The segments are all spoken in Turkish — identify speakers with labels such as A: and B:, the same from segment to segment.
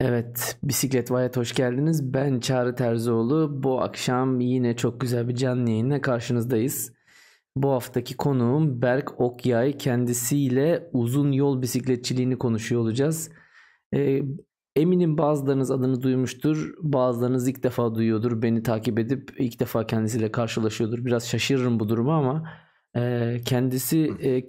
A: Evet, Bisiklet Vayat hoş geldiniz. Ben Çağrı Terzioğlu. Bu akşam yine çok güzel bir canlı yayınla karşınızdayız. Bu haftaki konuğum Berk Okyay. Kendisiyle uzun yol bisikletçiliğini konuşuyor olacağız. Ee, eminim bazılarınız adını duymuştur, bazılarınız ilk defa duyuyordur. Beni takip edip ilk defa kendisiyle karşılaşıyordur. Biraz şaşırırım bu duruma ama e, kendisi e,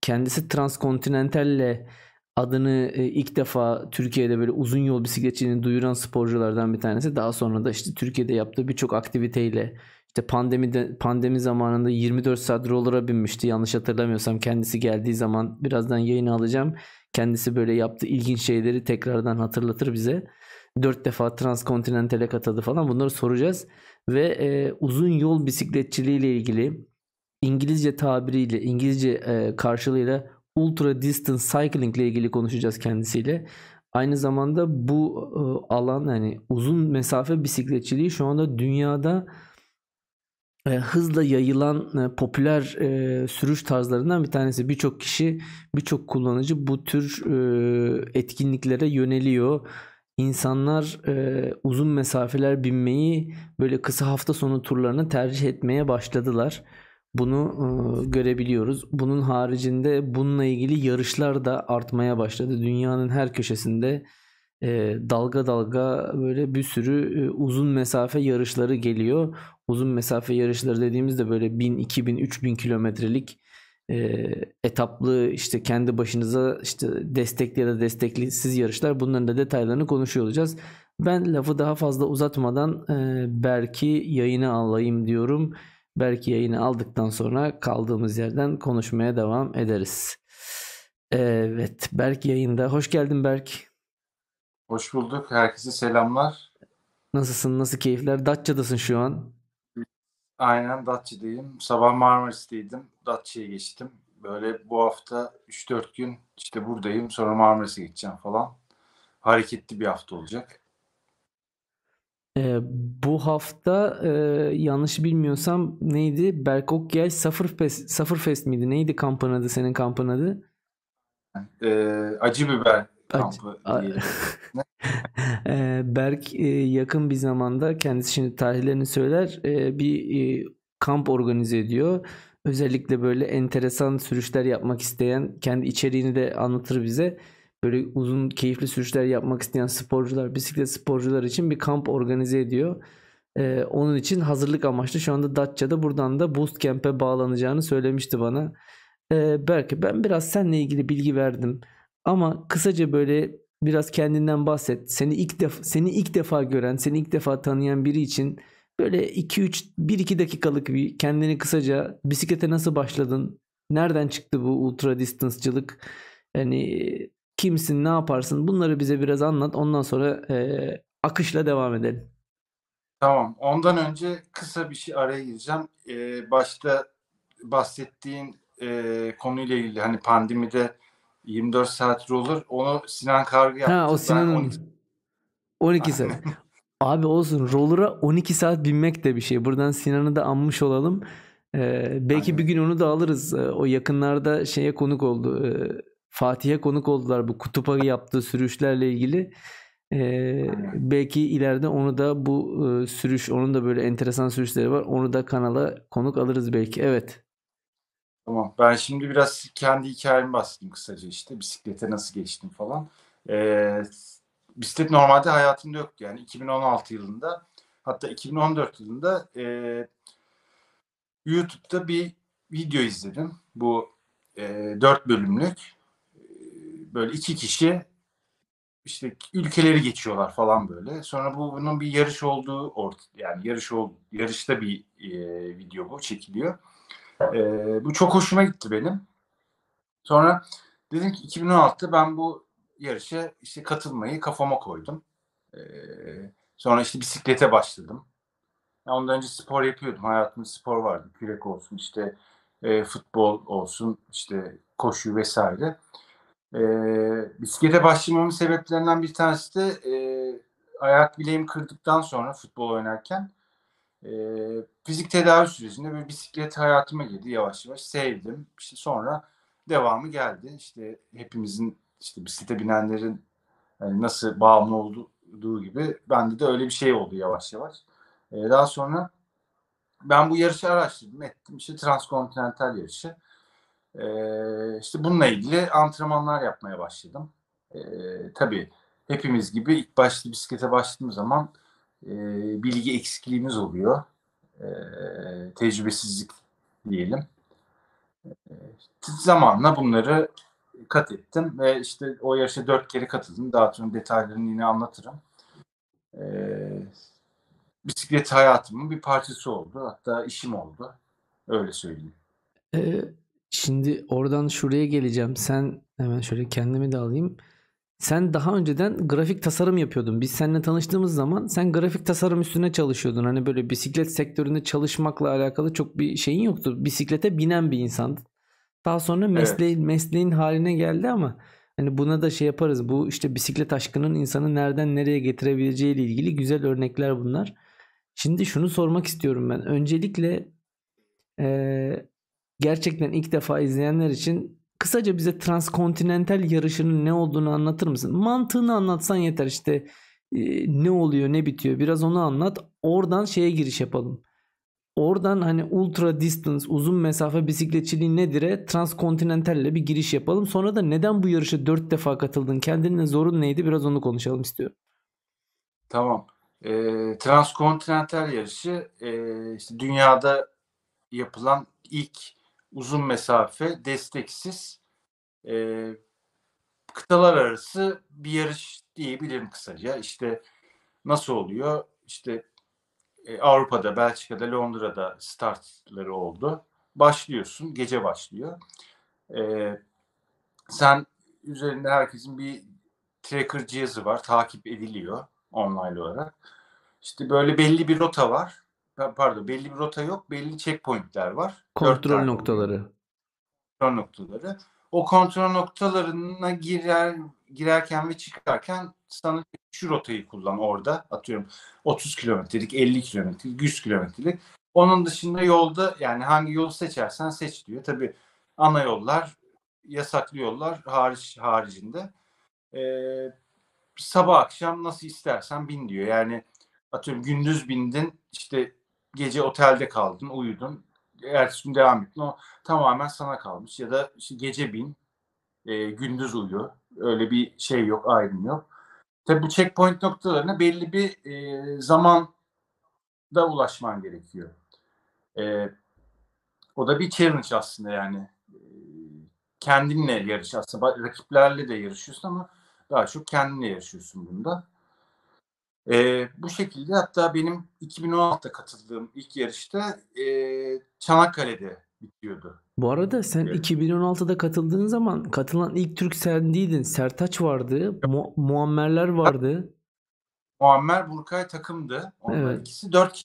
A: kendisi transkontinentalle adını e, ilk defa Türkiye'de böyle uzun yol bisikletçiliğini duyuran sporculardan bir tanesi. Daha sonra da işte Türkiye'de yaptığı birçok aktiviteyle işte pandemide pandemi zamanında 24 saat roller'a binmişti. Yanlış hatırlamıyorsam kendisi geldiği zaman birazdan yayını alacağım. Kendisi böyle yaptığı ilginç şeyleri tekrardan hatırlatır bize. Dört defa transkontinentale katıldı falan bunları soracağız. Ve e, uzun yol bisikletçiliği ile ilgili İngilizce tabiriyle, İngilizce e, karşılığıyla ultra distance cycling ile ilgili konuşacağız kendisiyle. Aynı zamanda bu e, alan yani uzun mesafe bisikletçiliği şu anda dünyada e, hızla yayılan e, popüler sürüş tarzlarından bir tanesi. Birçok kişi, birçok kullanıcı bu tür etkinliklere yöneliyor. İnsanlar uzun mesafeler binmeyi böyle kısa hafta sonu turlarını tercih etmeye başladılar. Bunu e, görebiliyoruz. Bunun haricinde bununla ilgili yarışlar da artmaya başladı. Dünyanın her köşesinde e, dalga dalga böyle bir sürü e, uzun mesafe yarışları geliyor. Uzun mesafe yarışları dediğimizde böyle 1000, 2000, 3000 kilometrelik etaplı işte kendi başınıza işte destekli ya da desteksiz yarışlar. Bunların da detaylarını konuşuyor olacağız. Ben lafı daha fazla uzatmadan e, belki yayını alayım diyorum. Belki yayını aldıktan sonra kaldığımız yerden konuşmaya devam ederiz. Evet, Berk yayında. Hoş geldin Berk.
B: Hoş bulduk. Herkese selamlar.
A: Nasılsın? Nasıl keyifler? Datça'dasın şu an.
B: Aynen Datça'dayım. Sabah Marmaris'teydim. Datça'ya geçtim. Böyle bu hafta 3-4 gün işte buradayım. Sonra Marmaris'e geçeceğim falan. Hareketli bir hafta olacak.
A: Ee, bu hafta e, yanlış bilmiyorsam neydi? Berk Okyay Sufferfest, Sufferfest miydi? Neydi kampın adı? Senin kampın adı?
B: Ee, acı biber kampı.
A: Ee, Berk e, yakın bir zamanda kendisi şimdi tarihlerini söyler e, bir e, kamp organize ediyor. Özellikle böyle enteresan sürüşler yapmak isteyen kendi içeriğini de anlatır bize böyle uzun keyifli sürüşler yapmak isteyen sporcular, bisiklet sporcular için bir kamp organize ediyor. Ee, onun için hazırlık amaçlı şu anda Datça'da buradan da Boost Camp'e bağlanacağını söylemişti bana. Ee, belki ben biraz seninle ilgili bilgi verdim. Ama kısaca böyle biraz kendinden bahset. Seni ilk defa seni ilk defa gören, seni ilk defa tanıyan biri için böyle 2 3 1 2 dakikalık bir kendini kısaca bisiklete nasıl başladın? Nereden çıktı bu ultra distance'cılık? Yani kimsin, ne yaparsın bunları bize biraz anlat. Ondan sonra e, akışla devam edelim.
B: Tamam. Ondan önce kısa bir şey araya gireceğim. Ee, başta bahsettiğin e, konuyla ilgili hani pandemide 24 saat olur. Onu Sinan Kargı yaptı.
A: Ha o Sinan'ın 12, 12 saat. Abi olsun. Roller'a 12 saat binmek de bir şey. Buradan Sinan'ı da anmış olalım. Ee, belki Aynen. bir gün onu da alırız. Ee, o yakınlarda şeye konuk oldu. Ee, Fatih'e konuk oldular bu kutupa yaptığı sürüşlerle ilgili. Ee, belki ileride onu da bu e, sürüş, onun da böyle enteresan sürüşleri var. Onu da kanala konuk alırız belki. Evet.
B: Tamam. Ben şimdi biraz kendi hikayemi bahsedeyim kısaca işte. Bisiklete nasıl geçtim falan. Ee, bisiklet normalde hayatımda yoktu. Yani 2016 yılında hatta 2014 yılında e, YouTube'da bir video izledim. Bu e, 4 bölümlük böyle iki kişi işte ülkeleri geçiyorlar falan böyle. Sonra bu bunun bir yarış olduğu ort yani yarış ol yarışta bir e, video bu çekiliyor. E, bu çok hoşuma gitti benim. Sonra dedim ki 2016'da ben bu yarışa işte katılmayı kafama koydum. E, sonra işte bisiklete başladım. Ondan önce spor yapıyordum. Hayatımda spor vardı. Kürek olsun işte e, futbol olsun işte koşu vesaire. E, bisiklete başlamamın sebeplerinden bir tanesi de e, ayak bileğimi kırdıktan sonra futbol oynarken e, fizik tedavi sürecinde bir bisiklet hayatıma girdi yavaş yavaş sevdim. İşte sonra devamı geldi. İşte hepimizin işte bisiklete binenlerin Yani nasıl bağımlı olduğu gibi bende de öyle bir şey oldu yavaş yavaş. Ee, daha sonra ben bu yarışı araştırdım ettim. İşte transkontinental yarışı. Ee, işte bununla ilgili antrenmanlar yapmaya başladım. Ee, tabii hepimiz gibi ilk başta bisiklete başladığım zaman e, bilgi eksikliğimiz oluyor. E, tecrübesizlik diyelim. E, zamanla bunları kat ettim ve işte o yarışa dört kere katıldım. Daha sonra detaylarını yine anlatırım. E, bisiklet hayatımın bir parçası oldu. Hatta işim oldu. Öyle söyleyeyim.
A: Şimdi oradan şuraya geleceğim. Sen hemen şöyle kendimi de alayım. Sen daha önceden grafik tasarım yapıyordun. Biz seninle tanıştığımız zaman sen grafik tasarım üstüne çalışıyordun. Hani böyle bisiklet sektöründe çalışmakla alakalı çok bir şeyin yoktu. Bisiklete binen bir insandın. Daha sonra mesleğin evet. mesleğin haline geldi ama hani buna da şey yaparız. Bu işte bisiklet aşkının insanı nereden nereye getirebileceği ile ilgili güzel örnekler bunlar. Şimdi şunu sormak istiyorum ben. Öncelikle ee, gerçekten ilk defa izleyenler için kısaca bize transkontinental yarışının ne olduğunu anlatır mısın? Mantığını anlatsan yeter işte e, ne oluyor ne bitiyor biraz onu anlat. Oradan şeye giriş yapalım. Oradan hani ultra distance uzun mesafe bisikletçiliği nedir'e transkontinentalle bir giriş yapalım. Sonra da neden bu yarışa 4 defa katıldın? Kendinin zorun neydi? Biraz onu konuşalım istiyorum.
B: Tamam. E, transkontinental yarışı e, işte dünyada yapılan ilk uzun mesafe desteksiz e, kıtalar arası bir yarış diyebilirim kısaca. İşte nasıl oluyor? İşte e, Avrupa'da, Belçika'da, Londra'da startları oldu. Başlıyorsun, gece başlıyor. E, sen üzerinde herkesin bir tracker cihazı var, takip ediliyor online olarak. İşte böyle belli bir rota var pardon belli bir rota yok. Belli checkpointler var.
A: Kontrol noktaları.
B: Kontrol noktaları. O kontrol noktalarına girer girerken ve çıkarken sana şu rotayı kullan orada. Atıyorum 30 kilometrelik, 50 kilometrelik, 100 kilometrelik. Onun dışında yolda yani hangi yolu seçersen seç diyor. Tabi ana yollar, yasaklı yollar hariç haricinde. Ee, sabah akşam nasıl istersen bin diyor. Yani atıyorum gündüz bindin işte gece otelde kaldın, uyudun. Ertesi gün devam ettin. O tamamen sana kalmış. Ya da işte gece bin, e, gündüz uyu. Öyle bir şey yok, ayrım yok. Tabi bu checkpoint noktalarına belli bir e, zaman da ulaşman gerekiyor. E, o da bir challenge aslında yani. E, kendinle yarış aslında. Rakiplerle de yarışıyorsun ama daha çok kendinle yarışıyorsun bunda. Eee, bu şekilde hatta benim 2016'da katıldığım ilk yarışta, eee, Çanakkale'de bitiyordu.
A: Bu arada sen Evet. 2016'da katıldığın zaman katılan ilk Türk sen değildin. Sertaç vardı, Mu Muammerler vardı.
B: Muammer, Burkay takımdı. Onlar Evet. ikisi 4 kişi.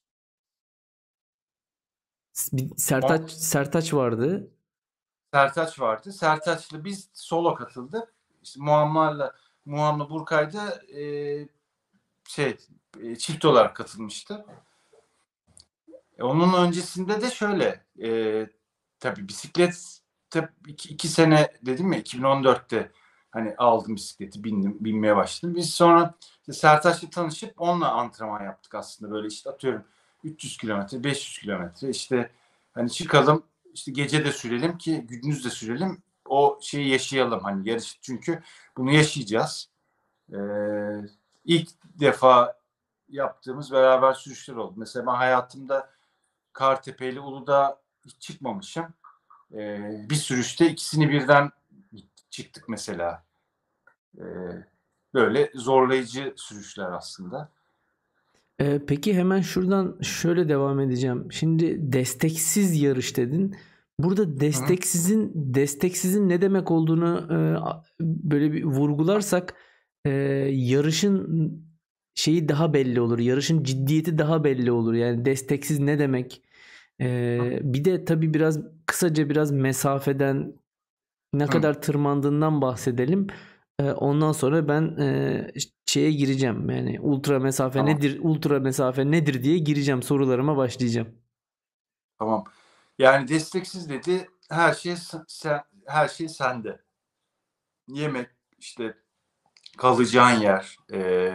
A: Sertaç Sertaç vardı.
B: Sertaç vardı. Sertaç'la biz solo katıldık. İşte Muammer'la Muammer Burkay da, eee şey e, çift olarak katılmıştı. E, onun öncesinde de şöyle e, tabii bisiklet tabii iki, iki sene dedim ya 2014'te hani aldım bisikleti bindim binmeye başladım. Biz sonra işte Sertaç'la tanışıp onunla antrenman yaptık aslında böyle işte atıyorum 300 kilometre 500 kilometre işte hani çıkalım işte gece de sürelim ki gündüz de sürelim o şeyi yaşayalım hani yarış çünkü bunu yaşayacağız. Ee, ilk defa yaptığımız beraber sürüşler oldu. Mesela ben hayatımda Kartepe ile Uludağ hiç çıkmamışım. Ee, bir sürüşte ikisini birden çıktık mesela. Ee, böyle zorlayıcı sürüşler aslında.
A: Ee, peki hemen şuradan şöyle devam edeceğim. Şimdi desteksiz yarış dedin. Burada desteksizin Hı. desteksizin ne demek olduğunu e, böyle bir vurgularsak e, yarışın şeyi daha belli olur. Yarışın ciddiyeti daha belli olur. Yani desteksiz ne demek? E, bir de tabii biraz kısaca biraz mesafeden ne Hı. kadar tırmandığından bahsedelim. E, ondan sonra ben e, şeye gireceğim. Yani ultra mesafe tamam. nedir? Ultra mesafe nedir diye gireceğim. Sorularıma başlayacağım.
B: Tamam. Yani desteksiz dedi her şey sen, her şey sende. Yemek işte kalacağın yer. E,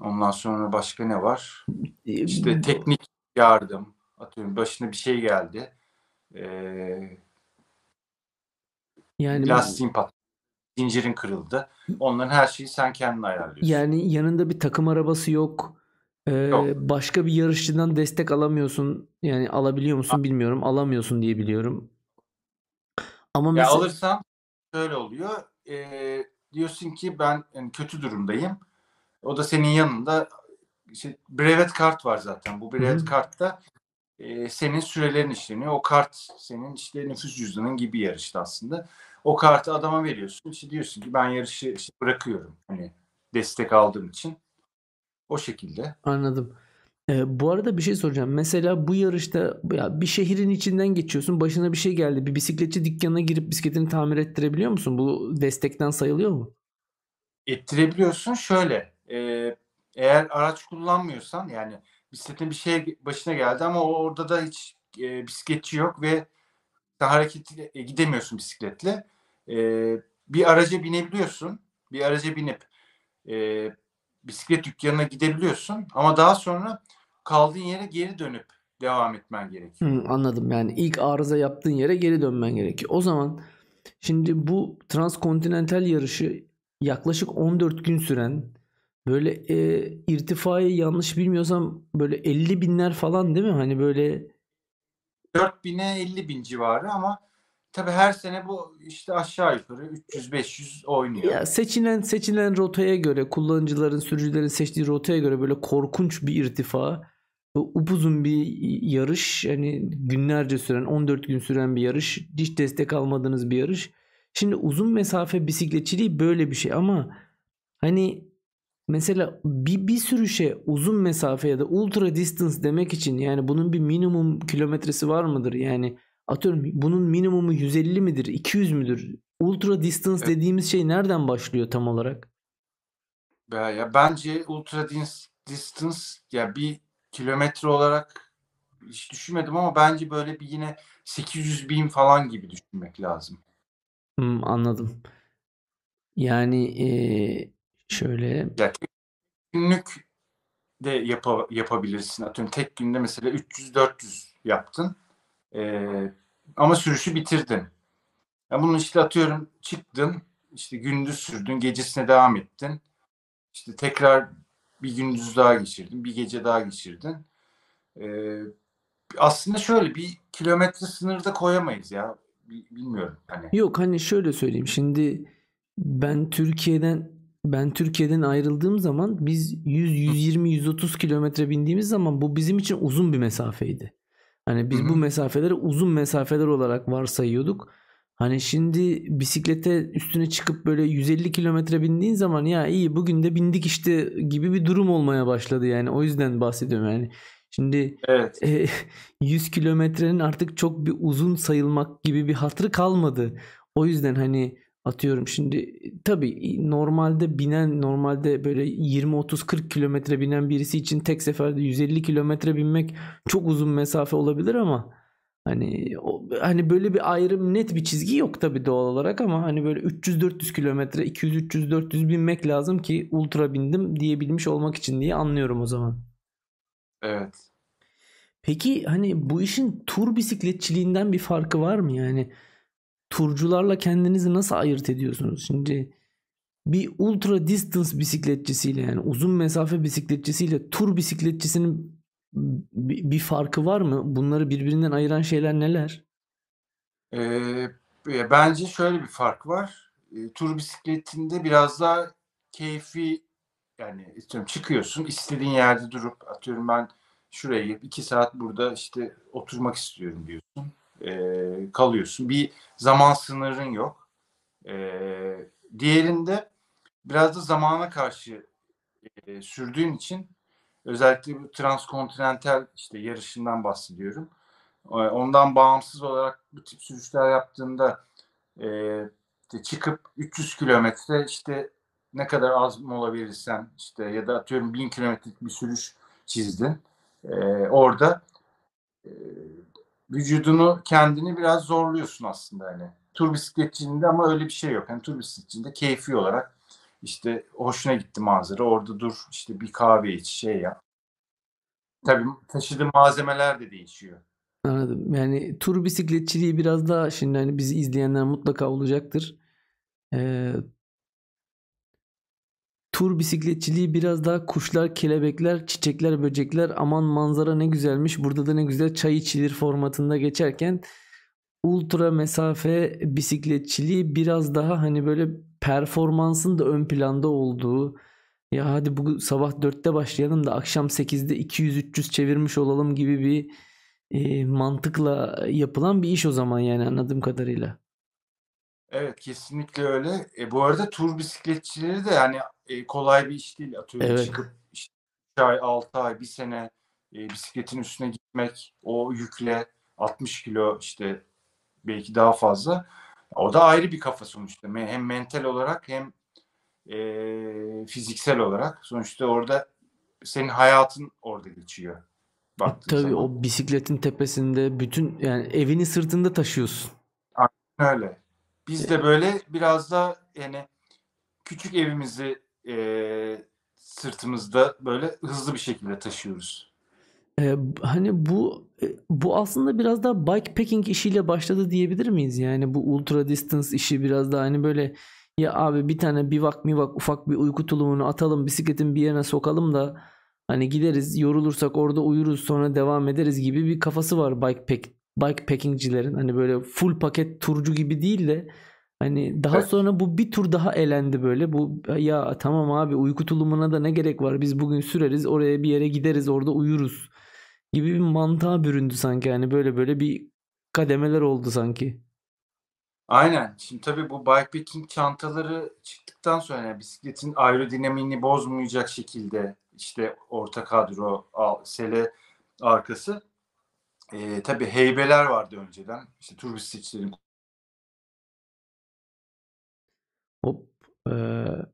B: ondan sonra başka ne var? İşte teknik yardım. Atıyorum başına bir şey geldi. E, yani lastiğin pat zincirin kırıldı. Onların her şeyi sen kendin ayarlıyorsun.
A: Yani yanında bir takım arabası yok. Ee, yok. Başka bir yarışçıdan destek alamıyorsun. Yani alabiliyor musun bilmiyorum. Alamıyorsun diye biliyorum.
B: Ama ya mesela... alırsan şöyle oluyor. E, diyorsun ki ben yani kötü durumdayım. O da senin yanında işte brevet kart var zaten. Bu brevet Hı-hı. kartta e, senin sürelerin işleniyor. O kart senin işte nüfus cüzdanın gibi yarışta aslında. O kartı adama veriyorsun. İşte diyorsun ki ben yarışı işte bırakıyorum. Hani destek aldığım için. O şekilde.
A: Anladım. Ee, bu arada bir şey soracağım. Mesela bu yarışta ya bir şehrin içinden geçiyorsun. Başına bir şey geldi. Bir bisikletçi dükkanına girip bisikletini tamir ettirebiliyor musun? Bu destekten sayılıyor mu?
B: Ettirebiliyorsun. Şöyle. E, eğer araç kullanmıyorsan yani bisikletin bir şey başına geldi ama orada da hiç e, bisikletçi yok ve hareket e, gidemiyorsun bisikletle. E, bir araca binebiliyorsun. Bir araca binip e, bisiklet dükkanına gidebiliyorsun ama daha sonra kaldığın yere geri dönüp devam etmen gerekiyor.
A: Hı, anladım. Yani ilk arıza yaptığın yere geri dönmen gerekiyor. O zaman şimdi bu transkontinental yarışı yaklaşık 14 gün süren böyle e, irtifayı yanlış bilmiyorsam böyle 50 binler falan değil mi? Hani böyle
B: 4 bine 50 bin civarı ama tabii her sene bu işte aşağı yukarı 300-500 oynuyor.
A: Ya seçilen seçilen rotaya göre kullanıcıların sürücülerin seçtiği rotaya göre böyle korkunç bir irtifa upuzun bir yarış yani günlerce süren 14 gün süren bir yarış hiç destek almadığınız bir yarış. Şimdi uzun mesafe bisikletçiliği böyle bir şey ama hani mesela bir, bir sürü şey uzun mesafe ya da ultra distance demek için yani bunun bir minimum kilometresi var mıdır? Yani atıyorum bunun minimumu 150 midir 200 müdür? Ultra distance evet. dediğimiz şey nereden başlıyor tam olarak?
B: Ya bence ultra distance ya bir kilometre olarak hiç düşünmedim ama bence böyle bir yine 800 bin falan gibi düşünmek lazım.
A: Hmm, anladım. Yani ee, şöyle.
B: Ya tek günlük de yap yapabilirsin. Atıyorum tek günde mesela 300-400 yaptın. Ee, ama sürüşü bitirdin. Ya bunu işte atıyorum çıktın, işte gündüz sürdün, gecesine devam ettin. İşte tekrar bir gündüz daha geçirdin, bir gece daha geçirdin. Ee, aslında şöyle bir kilometre sınırı da koyamayız ya. Bilmiyorum hani.
A: Yok hani şöyle söyleyeyim. Şimdi ben Türkiye'den ben Türkiye'den ayrıldığım zaman biz 100 120 130 kilometre bindiğimiz zaman bu bizim için uzun bir mesafeydi. Hani biz Hı-hı. bu mesafeleri uzun mesafeler olarak varsayıyorduk. Hani şimdi bisiklete üstüne çıkıp böyle 150 kilometre bindiğin zaman ya iyi bugün de bindik işte gibi bir durum olmaya başladı yani. O yüzden bahsediyorum yani. Şimdi evet. e, 100 kilometrenin artık çok bir uzun sayılmak gibi bir hatırı kalmadı. O yüzden hani atıyorum şimdi tabii normalde binen normalde böyle 20 30 40 kilometre binen birisi için tek seferde 150 kilometre binmek çok uzun mesafe olabilir ama Hani o, hani böyle bir ayrım net bir çizgi yok tabii doğal olarak ama hani böyle 300-400 kilometre 200-300-400 binmek lazım ki ultra bindim diyebilmiş olmak için diye anlıyorum o zaman.
B: Evet.
A: Peki hani bu işin tur bisikletçiliğinden bir farkı var mı yani? Turcularla kendinizi nasıl ayırt ediyorsunuz? Şimdi bir ultra distance bisikletçisiyle yani uzun mesafe bisikletçisiyle tur bisikletçisinin bir, bir farkı var mı? Bunları birbirinden ayıran şeyler neler?
B: Ee, bence şöyle bir fark var. E, tur bisikletinde biraz daha keyfi yani istiyorum çıkıyorsun istediğin yerde durup atıyorum ben şuraya gelip iki saat burada işte oturmak istiyorum diyorsun. E, kalıyorsun. Bir zaman sınırın yok. E, diğerinde biraz da zamana karşı e, sürdüğün için Özellikle bu transkontinental işte yarışından bahsediyorum. Ee, ondan bağımsız olarak bu tip sürüşler yaptığında e, işte çıkıp 300 kilometre işte ne kadar az mola verirsen işte ya da atıyorum 1000 kilometrelik bir sürüş çizdin. E, orada e, vücudunu kendini biraz zorluyorsun aslında hani. Tur bisikletçiliğinde ama öyle bir şey yok. Hani tur bisikletçiliğinde keyfi olarak İşte hoşuna gitti manzara. Orada dur işte bir kahve iç şey yap. Tabii taşıdığı malzemeler de değişiyor.
A: Anladım. Yani tur bisikletçiliği biraz daha şimdi hani bizi izleyenler mutlaka olacaktır. Ee, tur bisikletçiliği biraz daha kuşlar, kelebekler, çiçekler, böcekler aman manzara ne güzelmiş burada da ne güzel çay içilir formatında geçerken ultra mesafe bisikletçiliği biraz daha hani böyle performansın da ön planda olduğu ya hadi bu sabah 4'te başlayalım da akşam 8'de 200-300 çevirmiş olalım gibi bir e, mantıkla yapılan bir iş o zaman yani anladığım kadarıyla.
B: Evet kesinlikle öyle. E, bu arada tur bisikletçileri de yani e, kolay bir iş değil. Atıyorum
A: Evet.
B: çıkıp işte 3 ay, 6 ay, bir sene e, bisikletin üstüne gitmek, o yükle 60 kilo işte belki daha fazla. O da ayrı bir kafa sonuçta. Hem mental olarak hem e, fiziksel olarak. Sonuçta orada senin hayatın orada geçiyor.
A: E, tabii
B: zaman.
A: o bisikletin tepesinde bütün yani evini sırtında taşıyorsun.
B: Öyle. Biz de böyle biraz da yani küçük evimizi e, sırtımızda böyle hızlı bir şekilde taşıyoruz.
A: Ee, hani bu e, bu aslında biraz daha bikepacking işiyle başladı diyebilir miyiz? Yani bu ultra distance işi biraz daha hani böyle ya abi bir tane bivak mivak ufak bir uyku tulumunu atalım bisikletin bir yerine sokalım da hani gideriz yorulursak orada uyuruz sonra devam ederiz gibi bir kafası var bikepack bikepackingcilerin. Hani böyle full paket turcu gibi değil de hani daha
B: Evet.
A: sonra bu bir tur daha elendi böyle. Bu ya tamam abi uyku tulumuna da ne gerek var? Biz bugün süreriz oraya bir yere gideriz orada uyuruz gibi bir mantığa büründü sanki. Yani böyle böyle bir kademeler oldu sanki.
B: Aynen. Şimdi tabii bu bikepacking çantaları çıktıktan sonra yani bisikletin aerodinamiğini bozmayacak şekilde işte orta kadro, sele arkası. E, tabii heybeler vardı önceden. İşte tur bisikletçilerin
A: Hop. eee,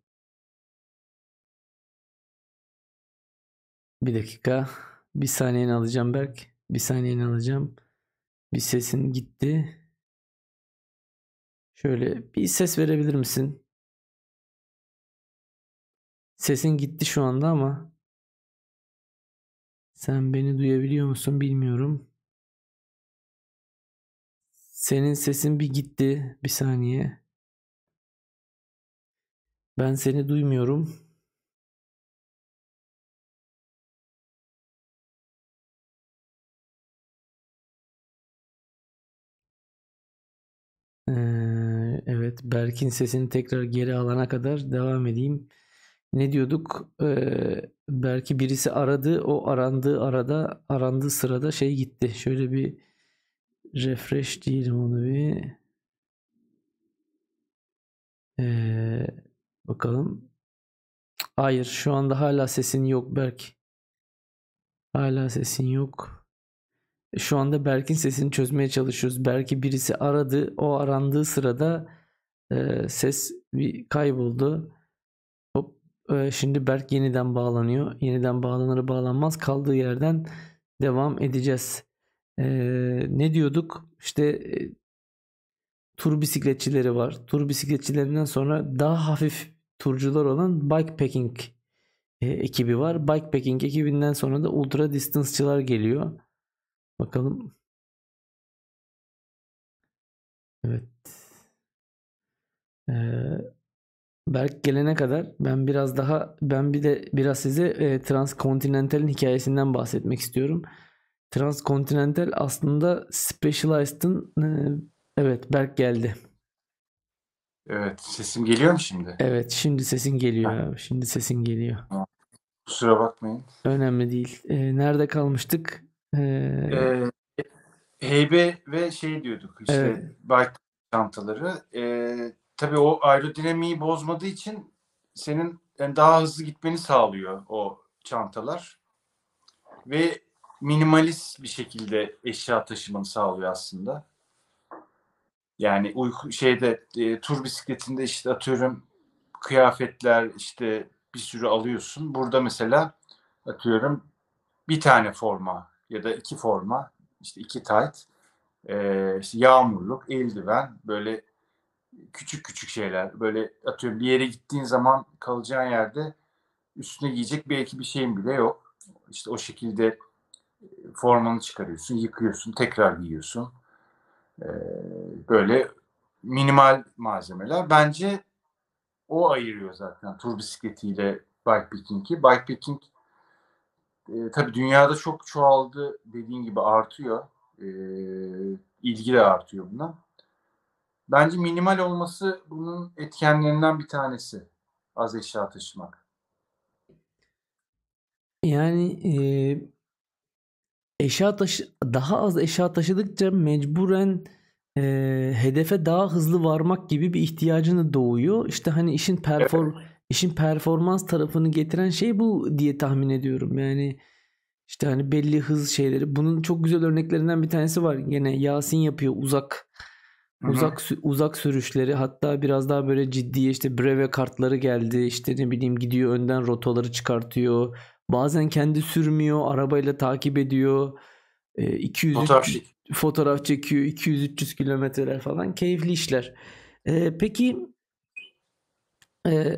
A: bir dakika. Bir saniyeni alacağım Berk. Bir saniyeni alacağım. Bir sesin gitti. Şöyle bir ses verebilir misin? Sesin gitti şu anda ama sen beni duyabiliyor musun bilmiyorum. Senin sesin bir gitti. Bir saniye. Ben seni duymuyorum. Ee, evet, Berk'in sesini tekrar geri alana kadar devam edeyim. Ne diyorduk? Ee, Berk'i birisi aradı. O arandığı arada, arandığı sırada şey gitti. Şöyle bir refresh diyelim onu bir. Ee, bakalım. Hayır, şu anda hala sesin yok Berk. Hala sesin yok. Şu anda Berk'in sesini çözmeye çalışıyoruz. Berk'i birisi aradı. O arandığı sırada e, ses bir kayboldu. Hop. e, şimdi Berk yeniden bağlanıyor. Yeniden bağlanır bağlanmaz kaldığı yerden devam edeceğiz. E, ne diyorduk? İşte e, tur bisikletçileri var. Tur bisikletçilerinden sonra daha hafif turcular olan bikepacking e, ekibi var. Bikepacking ekibinden sonra da ultra distance'çılar geliyor. Bakalım. Evet. Ee, Berk gelene kadar ben biraz daha ben bir de biraz size e, Transcontinental'in hikayesinden bahsetmek istiyorum. Transcontinental aslında Specialized'ın e, evet Berk geldi.
B: Evet, sesim geliyor mu şimdi?
A: Evet şimdi sesin geliyor abi. Şimdi sesin geliyor.
B: Kusura bakmayın.
A: Önemli değil. E, nerede kalmıştık? E,
B: Ee, heybe ve şey diyorduk işte
A: Evet.
B: bike çantaları. Ee, tabii o aerodinamiği bozmadığı için senin yani daha hızlı gitmeni sağlıyor o çantalar. Ve minimalist bir şekilde eşya taşımanı sağlıyor aslında. Yani uyku şeyde e, tur bisikletinde işte atıyorum kıyafetler işte bir sürü alıyorsun. Burada mesela atıyorum bir tane forma ya da iki forma işte iki tight e, işte yağmurluk, eldiven böyle küçük küçük şeyler. Böyle atıyorum bir yere gittiğin zaman kalacağın yerde üstüne giyecek belki bir şeyin bile yok. İşte o şekilde formanı çıkarıyorsun, yıkıyorsun, tekrar giyiyorsun. Ee, böyle minimal malzemeler. Bence o ayırıyor zaten tur bisikletiyle bikepacking'i. Bikepacking e, tabii dünyada çok çoğaldı dediğin gibi artıyor. E, ilgi de artıyor buna. Bence minimal olması bunun etkenlerinden bir tanesi. Az eşya taşımak.
A: Yani e, eşya taşı daha az eşya taşıdıkça mecburen e, hedefe daha hızlı varmak gibi bir ihtiyacını doğuyor. İşte hani işin perform evet. İşin performans tarafını getiren şey bu diye tahmin ediyorum. Yani işte hani belli hız şeyleri. Bunun çok güzel örneklerinden bir tanesi var. Yine Yasin yapıyor uzak uzak uzak sürüşleri. Hatta biraz daha böyle ciddi işte breve kartları geldi. İşte ne bileyim gidiyor önden rotaları çıkartıyor. Bazen kendi sürmüyor, arabayla takip ediyor. E, 200 fotoğraf, fotoğraf çekiyor 200-300 kilometreler falan keyifli işler. E, peki e,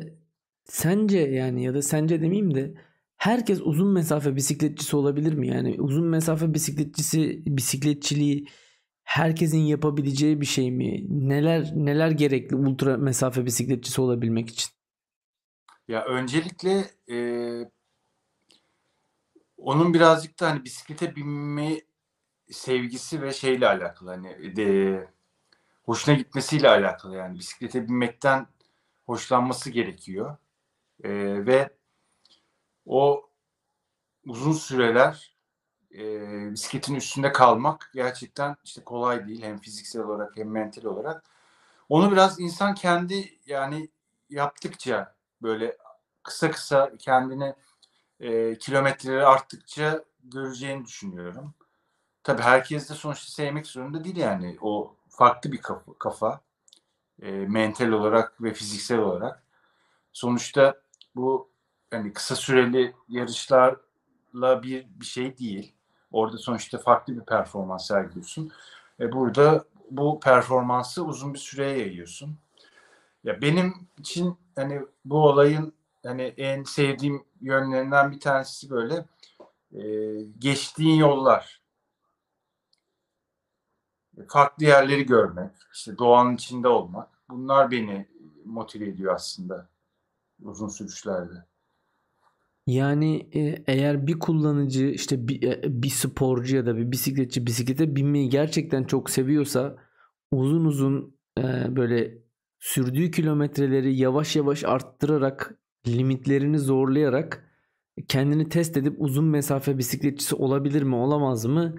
A: sence yani ya da sence demeyeyim de herkes uzun mesafe bisikletçisi olabilir mi? Yani uzun mesafe bisikletçisi bisikletçiliği herkesin yapabileceği bir şey mi? Neler neler gerekli ultra mesafe bisikletçisi olabilmek için?
B: Ya öncelikle e, onun birazcık da hani bisiklete binme sevgisi ve şeyle alakalı hani de, hoşuna gitmesiyle alakalı yani bisiklete binmekten hoşlanması gerekiyor e, ve o uzun süreler e, bisikletin üstünde kalmak gerçekten işte kolay değil hem fiziksel olarak hem mental olarak onu biraz insan kendi yani yaptıkça böyle kısa kısa kendini e, kilometreleri arttıkça göreceğini düşünüyorum. Tabii herkes de sonuçta sevmek zorunda değil yani. O farklı bir kafa, kafa e, mental olarak ve fiziksel olarak. Sonuçta bu yani kısa süreli yarışlarla bir bir şey değil. Orada sonuçta farklı bir performans sergiliyorsun. E burada bu performansı uzun bir süreye yayıyorsun. Ya benim için hani bu olayın hani en sevdiğim yönlerinden bir tanesi böyle e, geçtiğin yollar. Farklı yerleri görmek, işte doğanın içinde olmak. Bunlar beni motive ediyor aslında uzun sürüşlerde.
A: Yani e, eğer bir kullanıcı işte bir, e, bir sporcu ya da bir bisikletçi bisiklete binmeyi gerçekten çok seviyorsa uzun uzun e, böyle sürdüğü kilometreleri yavaş yavaş arttırarak limitlerini zorlayarak kendini test edip uzun mesafe bisikletçisi olabilir mi olamaz mı?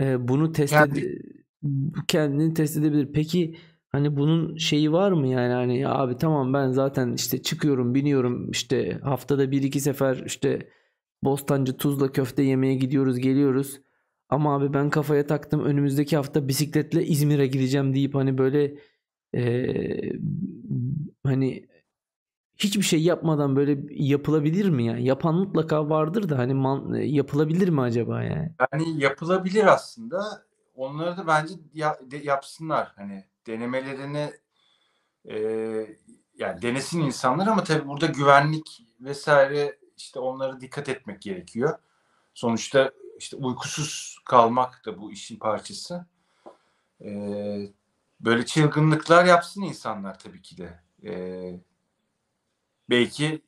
A: Ee, bunu test Kendi... ed- kendini test edebilir. Peki hani bunun şeyi var mı yani hani abi tamam ben zaten işte çıkıyorum biniyorum işte haftada bir iki sefer işte Bostancı Tuzla köfte yemeye gidiyoruz geliyoruz. Ama abi ben kafaya taktım önümüzdeki hafta bisikletle İzmir'e gideceğim deyip hani böyle e, hani hiçbir şey yapmadan böyle yapılabilir mi yani? Yapan mutlaka vardır da hani man, yapılabilir mi acaba yani?
B: Yani yapılabilir aslında. Onları da bence ya, de, yapsınlar. Hani denemelerini e, yani denesin insanlar ama tabii burada güvenlik vesaire işte onlara dikkat etmek gerekiyor. Sonuçta işte uykusuz kalmak da bu işin parçası. Ee, böyle çılgınlıklar yapsın insanlar tabii ki de. Ee, belki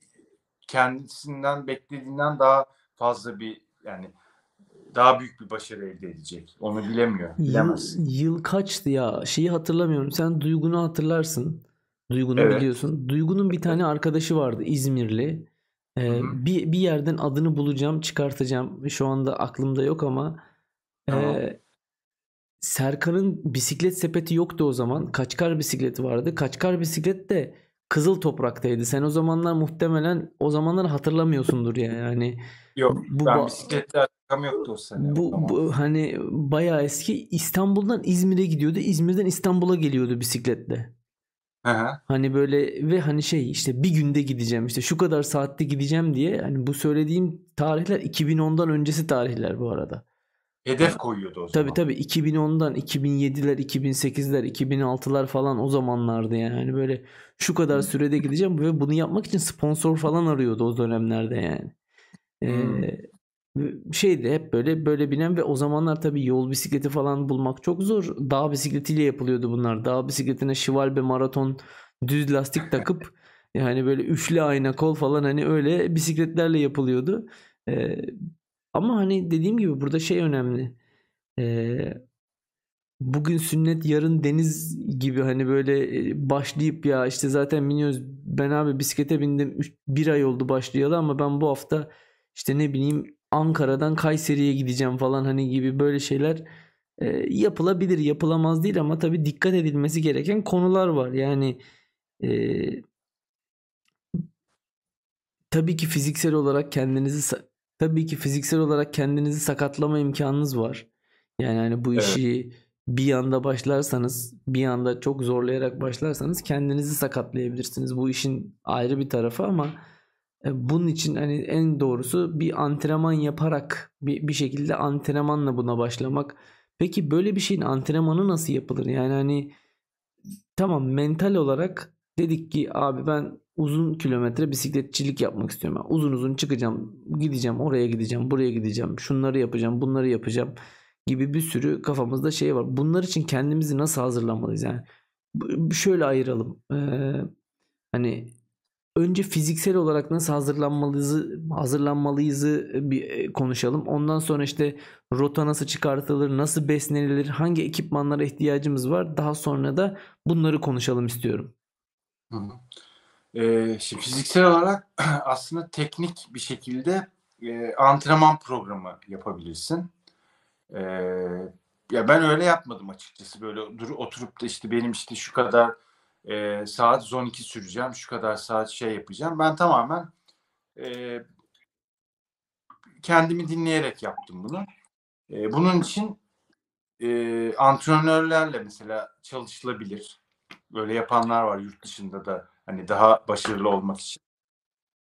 B: kendisinden beklediğinden daha fazla bir yani daha büyük bir başarı elde edecek. Onu bilemiyor. Bilemez.
A: Yıl, yıl kaçtı ya? Şeyi hatırlamıyorum. Sen Duygu'nu hatırlarsın. Duygu'nu evet. biliyorsun. Duygu'nun bir tane arkadaşı vardı İzmirli. Ee, bir, bir yerden adını bulacağım, çıkartacağım. Şu anda aklımda yok ama e, Serkan'ın bisiklet sepeti yoktu o zaman. Kaçkar bisikleti vardı. Kaçkar bisiklet de Kızıl Toprak'taydı. Sen o zamanlar muhtemelen o zamanlar hatırlamıyorsundur ya yani.
B: Yok bu, ben bisikletle alakam yoktu o sene.
A: Bu, bu hani bayağı eski İstanbul'dan İzmir'e gidiyordu. İzmir'den İstanbul'a geliyordu bisikletle.
B: Aha.
A: Hani böyle ve hani şey işte bir günde gideceğim işte şu kadar saatte gideceğim diye hani bu söylediğim tarihler 2010'dan öncesi tarihler bu arada.
B: Hedef koyuyordu o zaman.
A: Tabii tabii 2010'dan 2007'ler, 2008'ler, 2006'lar falan o zamanlardı yani. Hani böyle şu kadar sürede gideceğim ve bunu yapmak için sponsor falan arıyordu o dönemlerde yani. Ee, şeydi hep böyle böyle binen ve o zamanlar tabii yol bisikleti falan bulmak çok zor. Dağ bisikletiyle yapılıyordu bunlar. Dağ bisikletine şivalbe maraton düz lastik takıp yani böyle üçlü ayna kol falan hani öyle bisikletlerle yapılıyordu. Ee, ama hani dediğim gibi burada şey önemli. Ee, bugün sünnet yarın deniz gibi hani böyle başlayıp ya işte zaten biniyoruz. Ben abi bisiklete bindim. Bir ay oldu başlayalı ama ben bu hafta işte ne bileyim Ankara'dan Kayseri'ye gideceğim falan hani gibi böyle şeyler e, yapılabilir yapılamaz değil ama tabii dikkat edilmesi gereken konular var. Yani e, tabii ki fiziksel olarak kendinizi tabii ki fiziksel olarak kendinizi sakatlama imkanınız var. Yani hani bu işi evet. bir anda başlarsanız, bir anda çok zorlayarak başlarsanız kendinizi sakatlayabilirsiniz. Bu işin ayrı bir tarafı ama e, bunun için hani en doğrusu bir antrenman yaparak bir, bir şekilde antrenmanla buna başlamak. Peki böyle bir şeyin antrenmanı nasıl yapılır? Yani hani tamam mental olarak dedik ki abi ben uzun kilometre bisikletçilik yapmak istiyorum. Ben uzun uzun çıkacağım, gideceğim, oraya gideceğim, buraya gideceğim, şunları yapacağım, bunları yapacağım gibi bir sürü kafamızda şey var. Bunlar için kendimizi nasıl hazırlamalıyız yani? Şöyle ayıralım. Ee, hani önce fiziksel olarak nasıl hazırlanmalıyız hazırlanmalıyız bir e, konuşalım. Ondan sonra işte rota nasıl çıkartılır, nasıl beslenilir, hangi ekipmanlara ihtiyacımız var. Daha sonra da bunları konuşalım istiyorum.
B: Hı hı. Ee, şimdi fiziksel olarak aslında teknik bir şekilde e, antrenman programı yapabilirsin. Ee, ya ben öyle yapmadım açıkçası. Böyle dur oturup da işte benim işte şu kadar e, saat 12 süreceğim, şu kadar saat şey yapacağım. Ben tamamen e, kendimi dinleyerek yaptım bunu. E, bunun için e, antrenörlerle mesela çalışılabilir. Böyle yapanlar var yurt dışında da hani daha başarılı olmak için.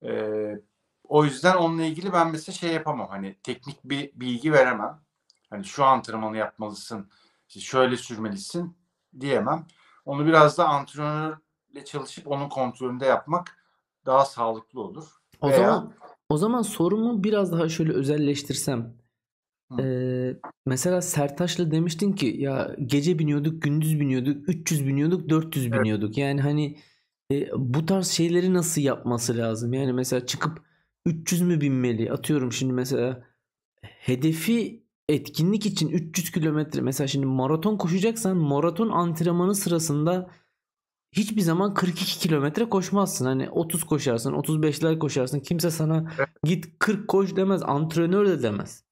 B: E, o yüzden onunla ilgili ben mesela şey yapamam. Hani teknik bir bilgi veremem. Hani şu antrenmanı yapmalısın, işte şöyle sürmelisin diyemem. Onu biraz da antrenörle çalışıp onun kontrolünde yapmak daha sağlıklı olur.
A: O Veya... zaman o zaman sorumu biraz daha şöyle özelleştirsem. Ee, mesela Sertaş'la demiştin ki ya gece biniyorduk, gündüz biniyorduk, 300 biniyorduk, 400 evet. biniyorduk. Yani hani e, bu tarz şeyleri nasıl yapması lazım? Yani mesela çıkıp 300 mü binmeli? Atıyorum şimdi mesela hedefi etkinlik için 300 kilometre mesela şimdi maraton koşacaksan maraton antrenmanı sırasında hiçbir zaman 42 kilometre koşmazsın. Hani 30 koşarsın, 35'ler koşarsın. Kimse sana git 40 koş demez. Antrenör de demez.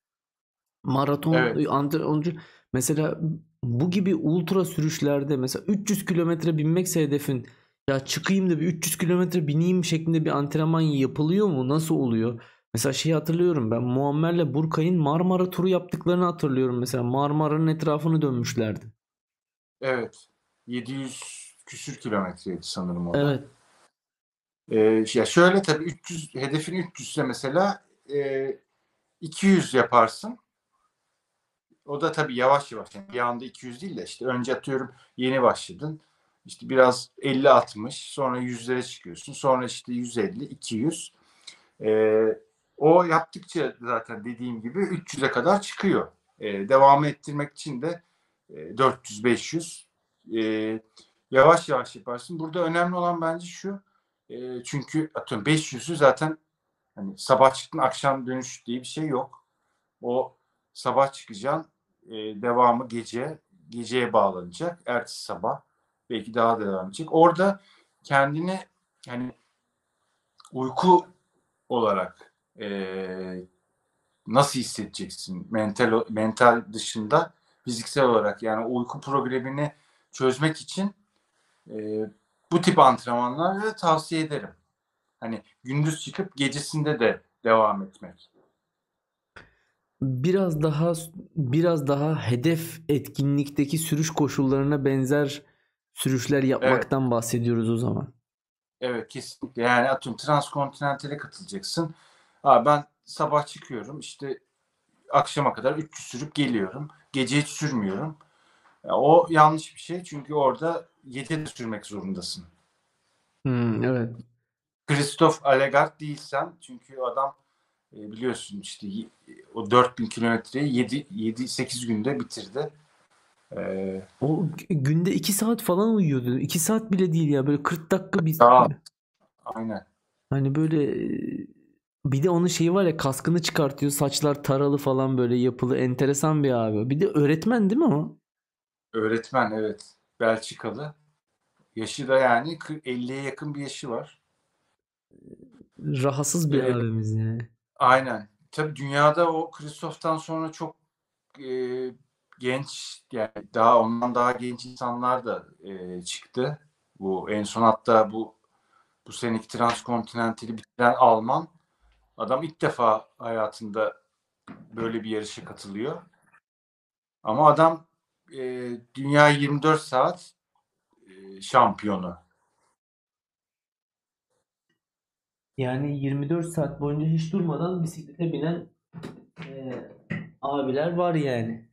A: Maraton evet. antrenörcü mesela bu gibi ultra sürüşlerde mesela 300 kilometre binmekse hedefin ya çıkayım da bir 300 kilometre bineyim şeklinde bir antrenman yapılıyor mu? Nasıl oluyor? Mesela şeyi hatırlıyorum ben Muammer'le Burkay'ın Marmara turu yaptıklarını hatırlıyorum mesela. Marmara'nın etrafını dönmüşlerdi.
B: Evet. 700 küsür kilometreydi sanırım o.
A: Evet.
B: Ee, ya şöyle tabii 300 hedefin 300 ise mesela e, 200 yaparsın. O da tabii yavaş yavaş. Yani bir anda 200 değil de işte önce atıyorum yeni başladın. İşte biraz 50-60 sonra 100'lere çıkıyorsun. Sonra işte 150, 200. Ee, o yaptıkça zaten dediğim gibi 300'e kadar çıkıyor. E, devam ettirmek için de e, 400-500 e, yavaş yavaş yaparsın. Burada önemli olan bence şu e, çünkü atıyorum 500'ü zaten hani sabah çıktın akşam dönüş diye bir şey yok. O sabah çıkacaksın e, devamı gece geceye bağlanacak. Ertesi sabah belki daha da devam edecek. Orada kendini hani uyku olarak e, nasıl hissedeceksin mental mental dışında fiziksel olarak yani uyku problemini çözmek için e, bu tip antrenmanları tavsiye ederim. Hani gündüz çıkıp gecesinde de devam etmek.
A: Biraz daha biraz daha hedef etkinlikteki sürüş koşullarına benzer sürüşler yapmaktan evet. bahsediyoruz o zaman.
B: Evet kesinlikle. Yani atıyorum transkontinentale katılacaksın. Abi ben sabah çıkıyorum işte akşama kadar 300 sürüp geliyorum. Gece hiç sürmüyorum. Ya o yanlış bir şey çünkü orada 7 de sürmek zorundasın.
A: Hmm, evet.
B: Christoph Allegard değilsen çünkü adam e, biliyorsun işte o 4000 kilometreyi 7 7 8 günde bitirdi. Ee,
A: O günde 2 saat falan uyuyordu. 2 saat bile değil ya böyle 40 dakika bir
B: Daha- aynen.
A: hani böyle bir de onun şeyi var ya kaskını çıkartıyor saçlar taralı falan böyle yapılı enteresan bir abi. Bir de öğretmen değil mi o?
B: Öğretmen evet. Belçikalı. Yaşı da yani 40 50'ye yakın bir yaşı var.
A: Rahatsız bir
B: Evet.
A: abimiz yani.
B: Aynen. Tabii dünyada o Christoph'tan sonra çok e, genç yani daha ondan daha genç insanlar da e, çıktı. Bu en son hatta bu bu seneki transkontinentali bitiren Alman adam ilk defa hayatında böyle bir yarışa katılıyor. Ama adam e, dünya 24 saat e, şampiyonu.
A: Yani 24 saat boyunca hiç durmadan bisiklete binen e, abiler var yani.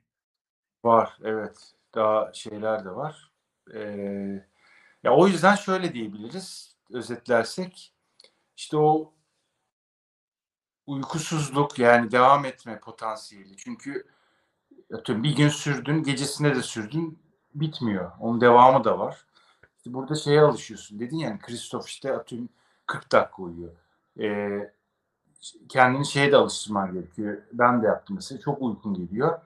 B: Var evet. Daha şeyler de var. Ee, ya o yüzden şöyle diyebiliriz özetlersek işte o uykusuzluk yani devam etme potansiyeli. Çünkü atıyorum bir gün sürdün, gecesinde de sürdün bitmiyor. Onun devamı da var. Burada şeye alışıyorsun. Dedin yani Kristof işte atıyorum 40 dakika uyuyor. Ee, kendini şeye de alıştırman gerekiyor. Ben de yaptım mesela. Çok uykun geliyor.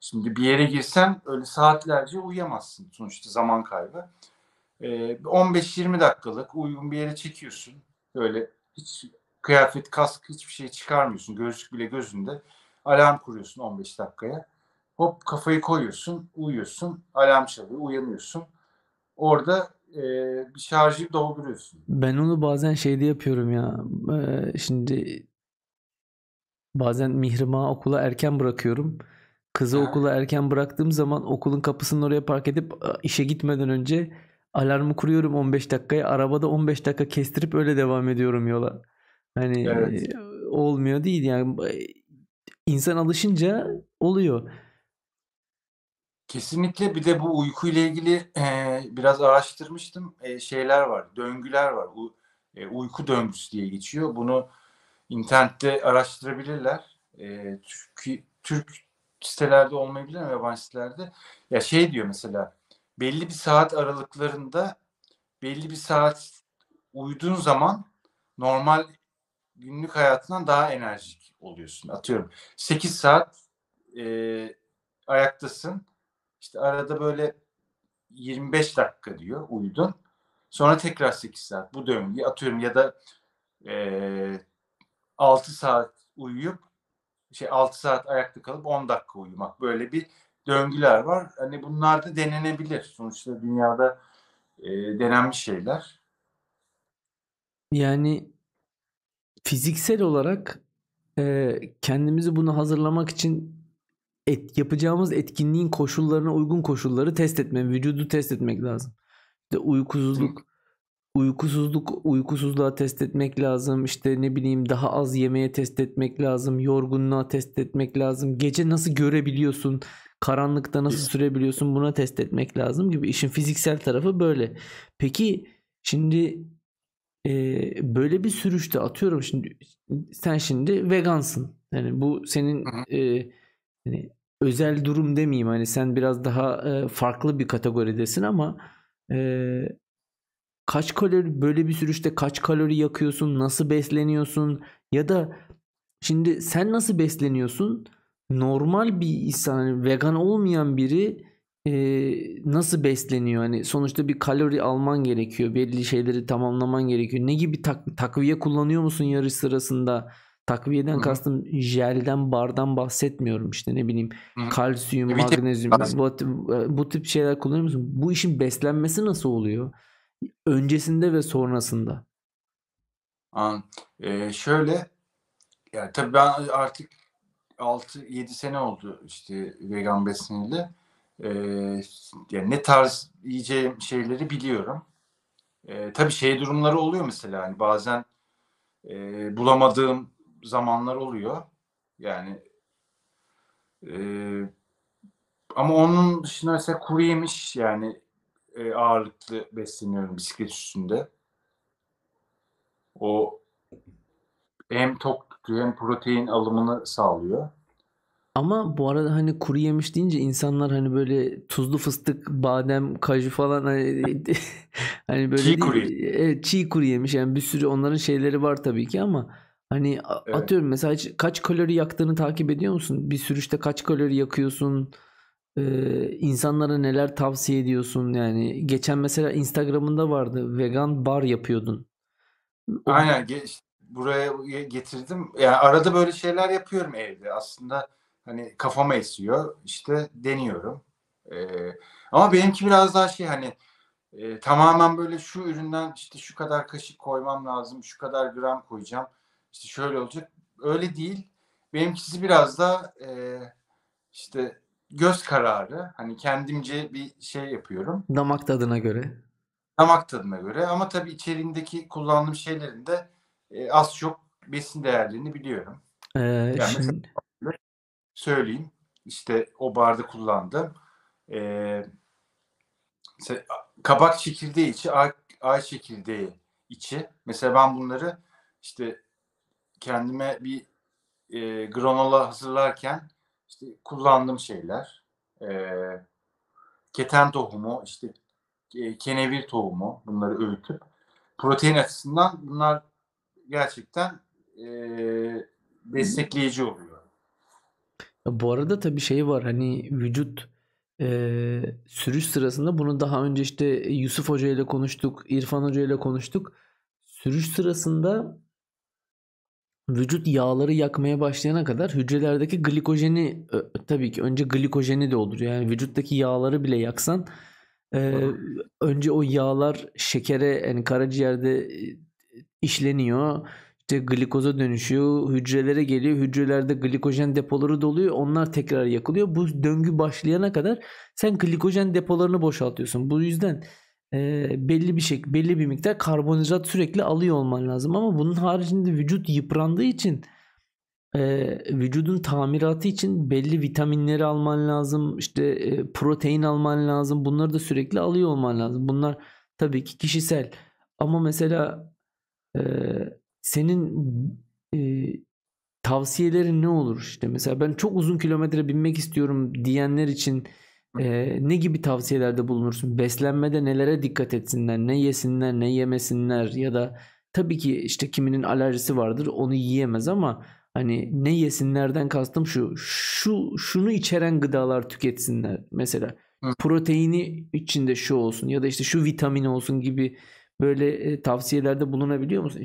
B: Şimdi bir yere girsen öyle saatlerce uyuyamazsın. Sonuçta zaman kaybı. Ee, 15-20 dakikalık uygun bir yere çekiyorsun. Böyle hiç kıyafet, kask hiçbir şey çıkarmıyorsun. Gözlük bile gözünde. Alarm kuruyorsun 15 dakikaya. Hop kafayı koyuyorsun, uyuyorsun. Alarm çalıyor, uyanıyorsun. Orada e, bir şarjı dolduruyorsun.
A: Ben onu bazen şeyde yapıyorum ya. Ee, şimdi bazen Mihrimah'ı okula erken bırakıyorum. Kızı
B: Ha.
A: okula erken bıraktığım zaman okulun kapısının oraya park edip a, işe gitmeden önce alarmı kuruyorum 15 dakikaya. Arabada 15 dakika kestirip öyle devam ediyorum yola. Hani
B: Evet.
A: e, olmuyor değil yani E, insan alışınca oluyor.
B: Kesinlikle bir de bu uyku ile ilgili e, biraz araştırmıştım. E, şeyler var, döngüler var. U, e, uyku döngüsü diye geçiyor. Bunu internette araştırabilirler. E, Türk, Türk sitelerde olmayabilir ama yabancı sitelerde. Ya şey diyor mesela belli bir saat aralıklarında belli bir saat uyuduğun zaman normal günlük hayatından daha enerjik oluyorsun. Atıyorum 8 saat e, ayaktasın. İşte arada böyle 25 dakika diyor uyudun. Sonra tekrar 8 saat bu döngü atıyorum ya da e, 6 saat uyuyup şey 6 saat ayakta kalıp 10 dakika uyumak böyle bir döngüler var. Hani bunlar da denenebilir. Sonuçta dünyada e, denenmiş şeyler.
A: Yani fiziksel olarak e, kendimizi bunu hazırlamak için et, yapacağımız etkinliğin koşullarına uygun koşulları test etme, vücudu test etmek lazım. İşte uykusuzluk, uykusuzluk, uykusuzluğa test etmek lazım. İşte ne bileyim daha az yemeye test etmek lazım. Yorgunluğa test etmek lazım. Gece nasıl görebiliyorsun? Karanlıkta nasıl sürebiliyorsun? Buna test etmek lazım gibi. İşin fiziksel tarafı böyle. Peki şimdi e, böyle bir sürüşte atıyorum şimdi sen şimdi vegansın. Yani bu senin e, hani özel durum demeyeyim hani sen biraz daha e, farklı bir kategoridesin ama e, kaç kalori böyle bir sürüşte kaç kalori yakıyorsun, nasıl besleniyorsun ya da şimdi sen nasıl besleniyorsun? Normal bir insan hani vegan olmayan biri e, nasıl besleniyor? Hani sonuçta bir kalori alman gerekiyor, belli şeyleri tamamlaman gerekiyor. Ne gibi tak- takviye kullanıyor musun yarış sırasında? Takviyeden
B: Hı hı.
A: kastım jelden, bardan bahsetmiyorum işte ne bileyim
B: Hı hı.
A: kalsiyum,
B: Vitamin
A: magnezyum
B: lazım.
A: bu, bu tip şeyler kullanıyor musun? Bu işin beslenmesi nasıl oluyor? Öncesinde ve sonrasında.
B: An, e, şöyle yani tabii ben artık 6-7 sene oldu işte vegan besleneli. E, yani ne tarz yiyeceğim şeyleri biliyorum. E, tabii şey durumları oluyor mesela hani bazen e, bulamadığım zamanlar oluyor. Yani Ee, ama onun dışında mesela kuru yemiş yani e, ağırlıklı besleniyorum bisiklet üstünde. O hem tok tutuyor hem protein alımını sağlıyor.
A: Ama bu arada hani kuru yemiş deyince insanlar hani böyle tuzlu fıstık, badem, kaju falan hani, hani böyle
B: Çiğ kuru
A: evet, çiğ kuru yemiş yani bir sürü onların şeyleri var tabii ki ama hani
B: Evet.
A: atıyorum mesela hiç kaç kalori yaktığını takip ediyor musun? Bir sürüşte kaç kalori yakıyorsun? Ee, insanlara neler tavsiye ediyorsun? Yani geçen mesela Instagram'ında vardı vegan bar yapıyordun. O
B: Aynen ge- buraya getirdim. Yani arada böyle şeyler yapıyorum evde. Aslında hani kafama esiyor. İşte deniyorum. Ee, ama benimki biraz daha şey hani e, tamamen böyle şu üründen işte şu kadar kaşık koymam lazım, şu kadar gram koyacağım. İşte şöyle olacak. Öyle değil. Benimkisi biraz da e, işte göz kararı. Hani kendimce bir şey yapıyorum.
A: damak tadına göre.
B: Damak tadına göre ama tabii içeriğindeki kullandığım şeylerin de e, az çok besin değerlerini biliyorum.
A: Ee,
B: Yani
A: şimdi
B: söyleyeyim. İşte o barda kullandım. Ee, mesela kabak çekirdeği içi, ay, ay çekirdeği içi. Mesela ben bunları işte kendime bir e, granola hazırlarken işte kullandığım şeyler. E, keten tohumu, işte e, kenevir tohumu bunları öğütüp protein açısından bunlar gerçekten e, destekleyici oluyor.
A: Bu arada tabii şey var hani vücut eee, sürüş sırasında bunu daha önce işte Yusuf Hoca ile konuştuk, İrfan Hoca ile konuştuk. Sürüş sırasında vücut yağları yakmaya başlayana kadar hücrelerdeki glikojeni ö- tabii ki önce glikojeni de olur. Yani vücuttaki yağları bile yaksan eee, önce o yağlar şekere yani karaciğerde e, işleniyor. İşte glikoza dönüşüyor. Hücrelere geliyor. Hücrelerde glikojen depoları doluyor. Onlar tekrar yakılıyor. Bu döngü başlayana kadar sen glikojen depolarını boşaltıyorsun. Bu yüzden e, belli bir şey, belli bir miktar karbonhidrat sürekli alıyor olman lazım. Ama bunun haricinde vücut yıprandığı için e, vücudun tamiratı için belli vitaminleri alman lazım. İşte e, protein alman lazım. Bunları da sürekli alıyor olman lazım. Bunlar tabii ki kişisel. Ama mesela e, senin e, tavsiyelerin ne olur işte mesela ben çok uzun kilometre binmek istiyorum diyenler için e, ne gibi tavsiyelerde bulunursun? Beslenmede nelere dikkat etsinler, ne yesinler, ne yemesinler ya da tabii ki işte kiminin alerjisi vardır onu yiyemez ama hani ne yesinlerden kastım şu şu şunu içeren gıdalar tüketsinler mesela
B: Hı.
A: proteini içinde şu olsun ya da işte şu vitamin olsun gibi böyle e, tavsiyelerde bulunabiliyor musun?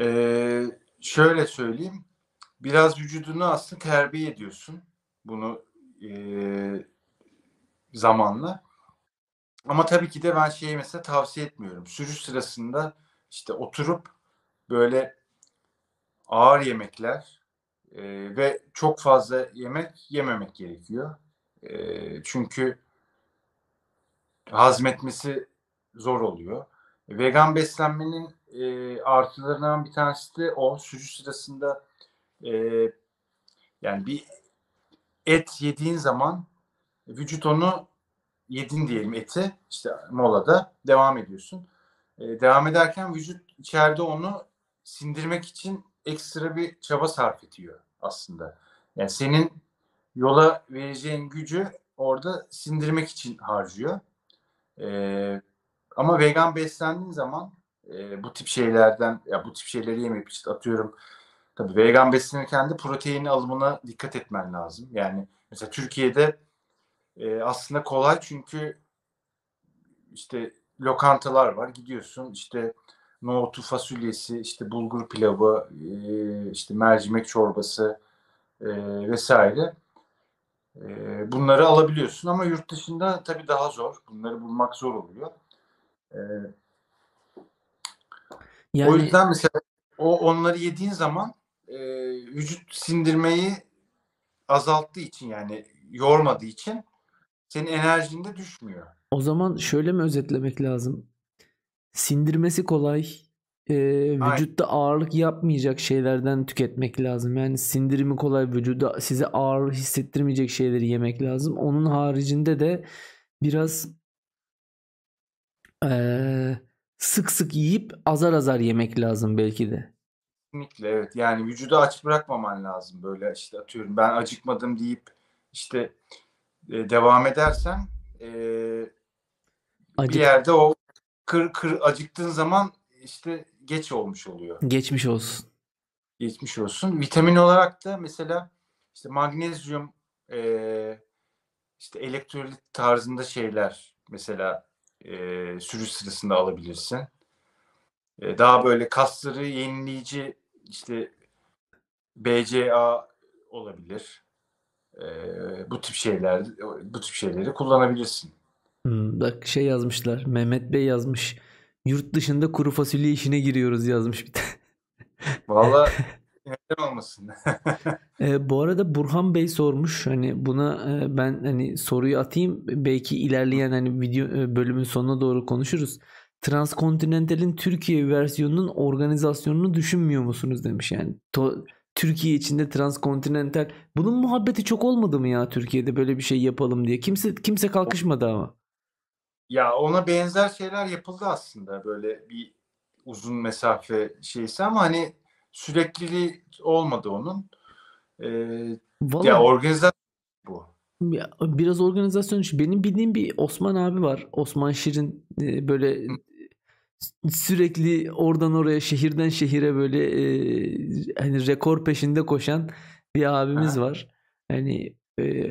B: Ee, şöyle söyleyeyim. Biraz vücudunu aslında terbiye ediyorsun. Bunu e, zamanla. Ama tabii ki de ben şeyi mesela tavsiye etmiyorum. Sürüş sırasında işte oturup böyle ağır yemekler e, ve çok fazla yemek yememek gerekiyor. E, çünkü hazmetmesi zor oluyor. Vegan beslenmenin e, artılarından bir tanesi de o sürüş sırasında e, yani bir et yediğin zaman vücut onu yedin diyelim eti işte molada devam ediyorsun. E, devam ederken vücut içeride onu sindirmek için ekstra bir çaba sarf ediyor aslında. Yani senin yola vereceğin gücü orada sindirmek için harcıyor. E, ama vegan beslendiğin zaman e, bu tip şeylerden ya bu tip şeyleri yemeyip işte atıyorum tabii vegan beslenirken de protein alımına dikkat etmen lazım. Yani mesela Türkiye'de e, aslında kolay çünkü işte lokantalar var gidiyorsun işte nohutu fasulyesi işte bulgur pilavı e, işte mercimek çorbası e, vesaire e, bunları alabiliyorsun ama yurt dışında tabii daha zor bunları bulmak zor oluyor. E,
A: Yani
B: O yüzden mesela o onları yediğin zaman e, vücut sindirmeyi azalttığı için yani yormadığı için senin enerjin de düşmüyor.
A: o zaman şöyle mi özetlemek lazım? Sindirmesi kolay, e, vücutta ağırlık yapmayacak şeylerden tüketmek lazım. Yani sindirimi kolay vücuda size ağır hissettirmeyecek şeyleri yemek lazım. Onun haricinde de biraz e, sık sık yiyip azar azar yemek lazım belki de.
B: Kesinlikle evet. Yani vücudu aç bırakmaman lazım. Böyle işte atıyorum ben acıkmadım deyip işte e, devam edersen e,
A: Acık-
B: bir yerde o kır kır acıktığın zaman işte geç olmuş oluyor.
A: Geçmiş olsun.
B: Geçmiş olsun. Vitamin olarak da mesela işte magnezyum e, işte elektrolit tarzında şeyler mesela e, sürüş sırasında alabilirsin. E, daha böyle kasları yenileyici işte BCA olabilir. E, bu tip şeyler bu tip şeyleri kullanabilirsin.
A: Hmm, bak şey yazmışlar. Mehmet Bey yazmış. Yurt dışında kuru fasulye işine giriyoruz yazmış bir tane.
B: Vallahi neden olmasın.
A: E, bu arada Burhan Bey sormuş. Hani buna e, ben hani soruyu atayım. Belki ilerleyen hani video e, bölümün sonuna doğru konuşuruz. Transkontinental'in Türkiye versiyonunun organizasyonunu düşünmüyor musunuz demiş yani. To- Türkiye içinde transkontinental. Bunun muhabbeti çok olmadı mı ya Türkiye'de böyle bir şey yapalım diye. Kimse kimse kalkışmadı ama.
B: Ya ona benzer şeyler yapıldı aslında böyle bir uzun mesafe şeysi ama hani sürekliliği olmadı onun. Ee,
A: Vallahi
B: ya organizasyon bu.
A: Ya, biraz organizasyon işi. Benim bildiğim bir Osman abi var. Osman Şirin e, böyle sürekli oradan oraya şehirden şehire böyle e, hani rekor peşinde koşan bir abimiz
B: Aha.
A: var. Hani e,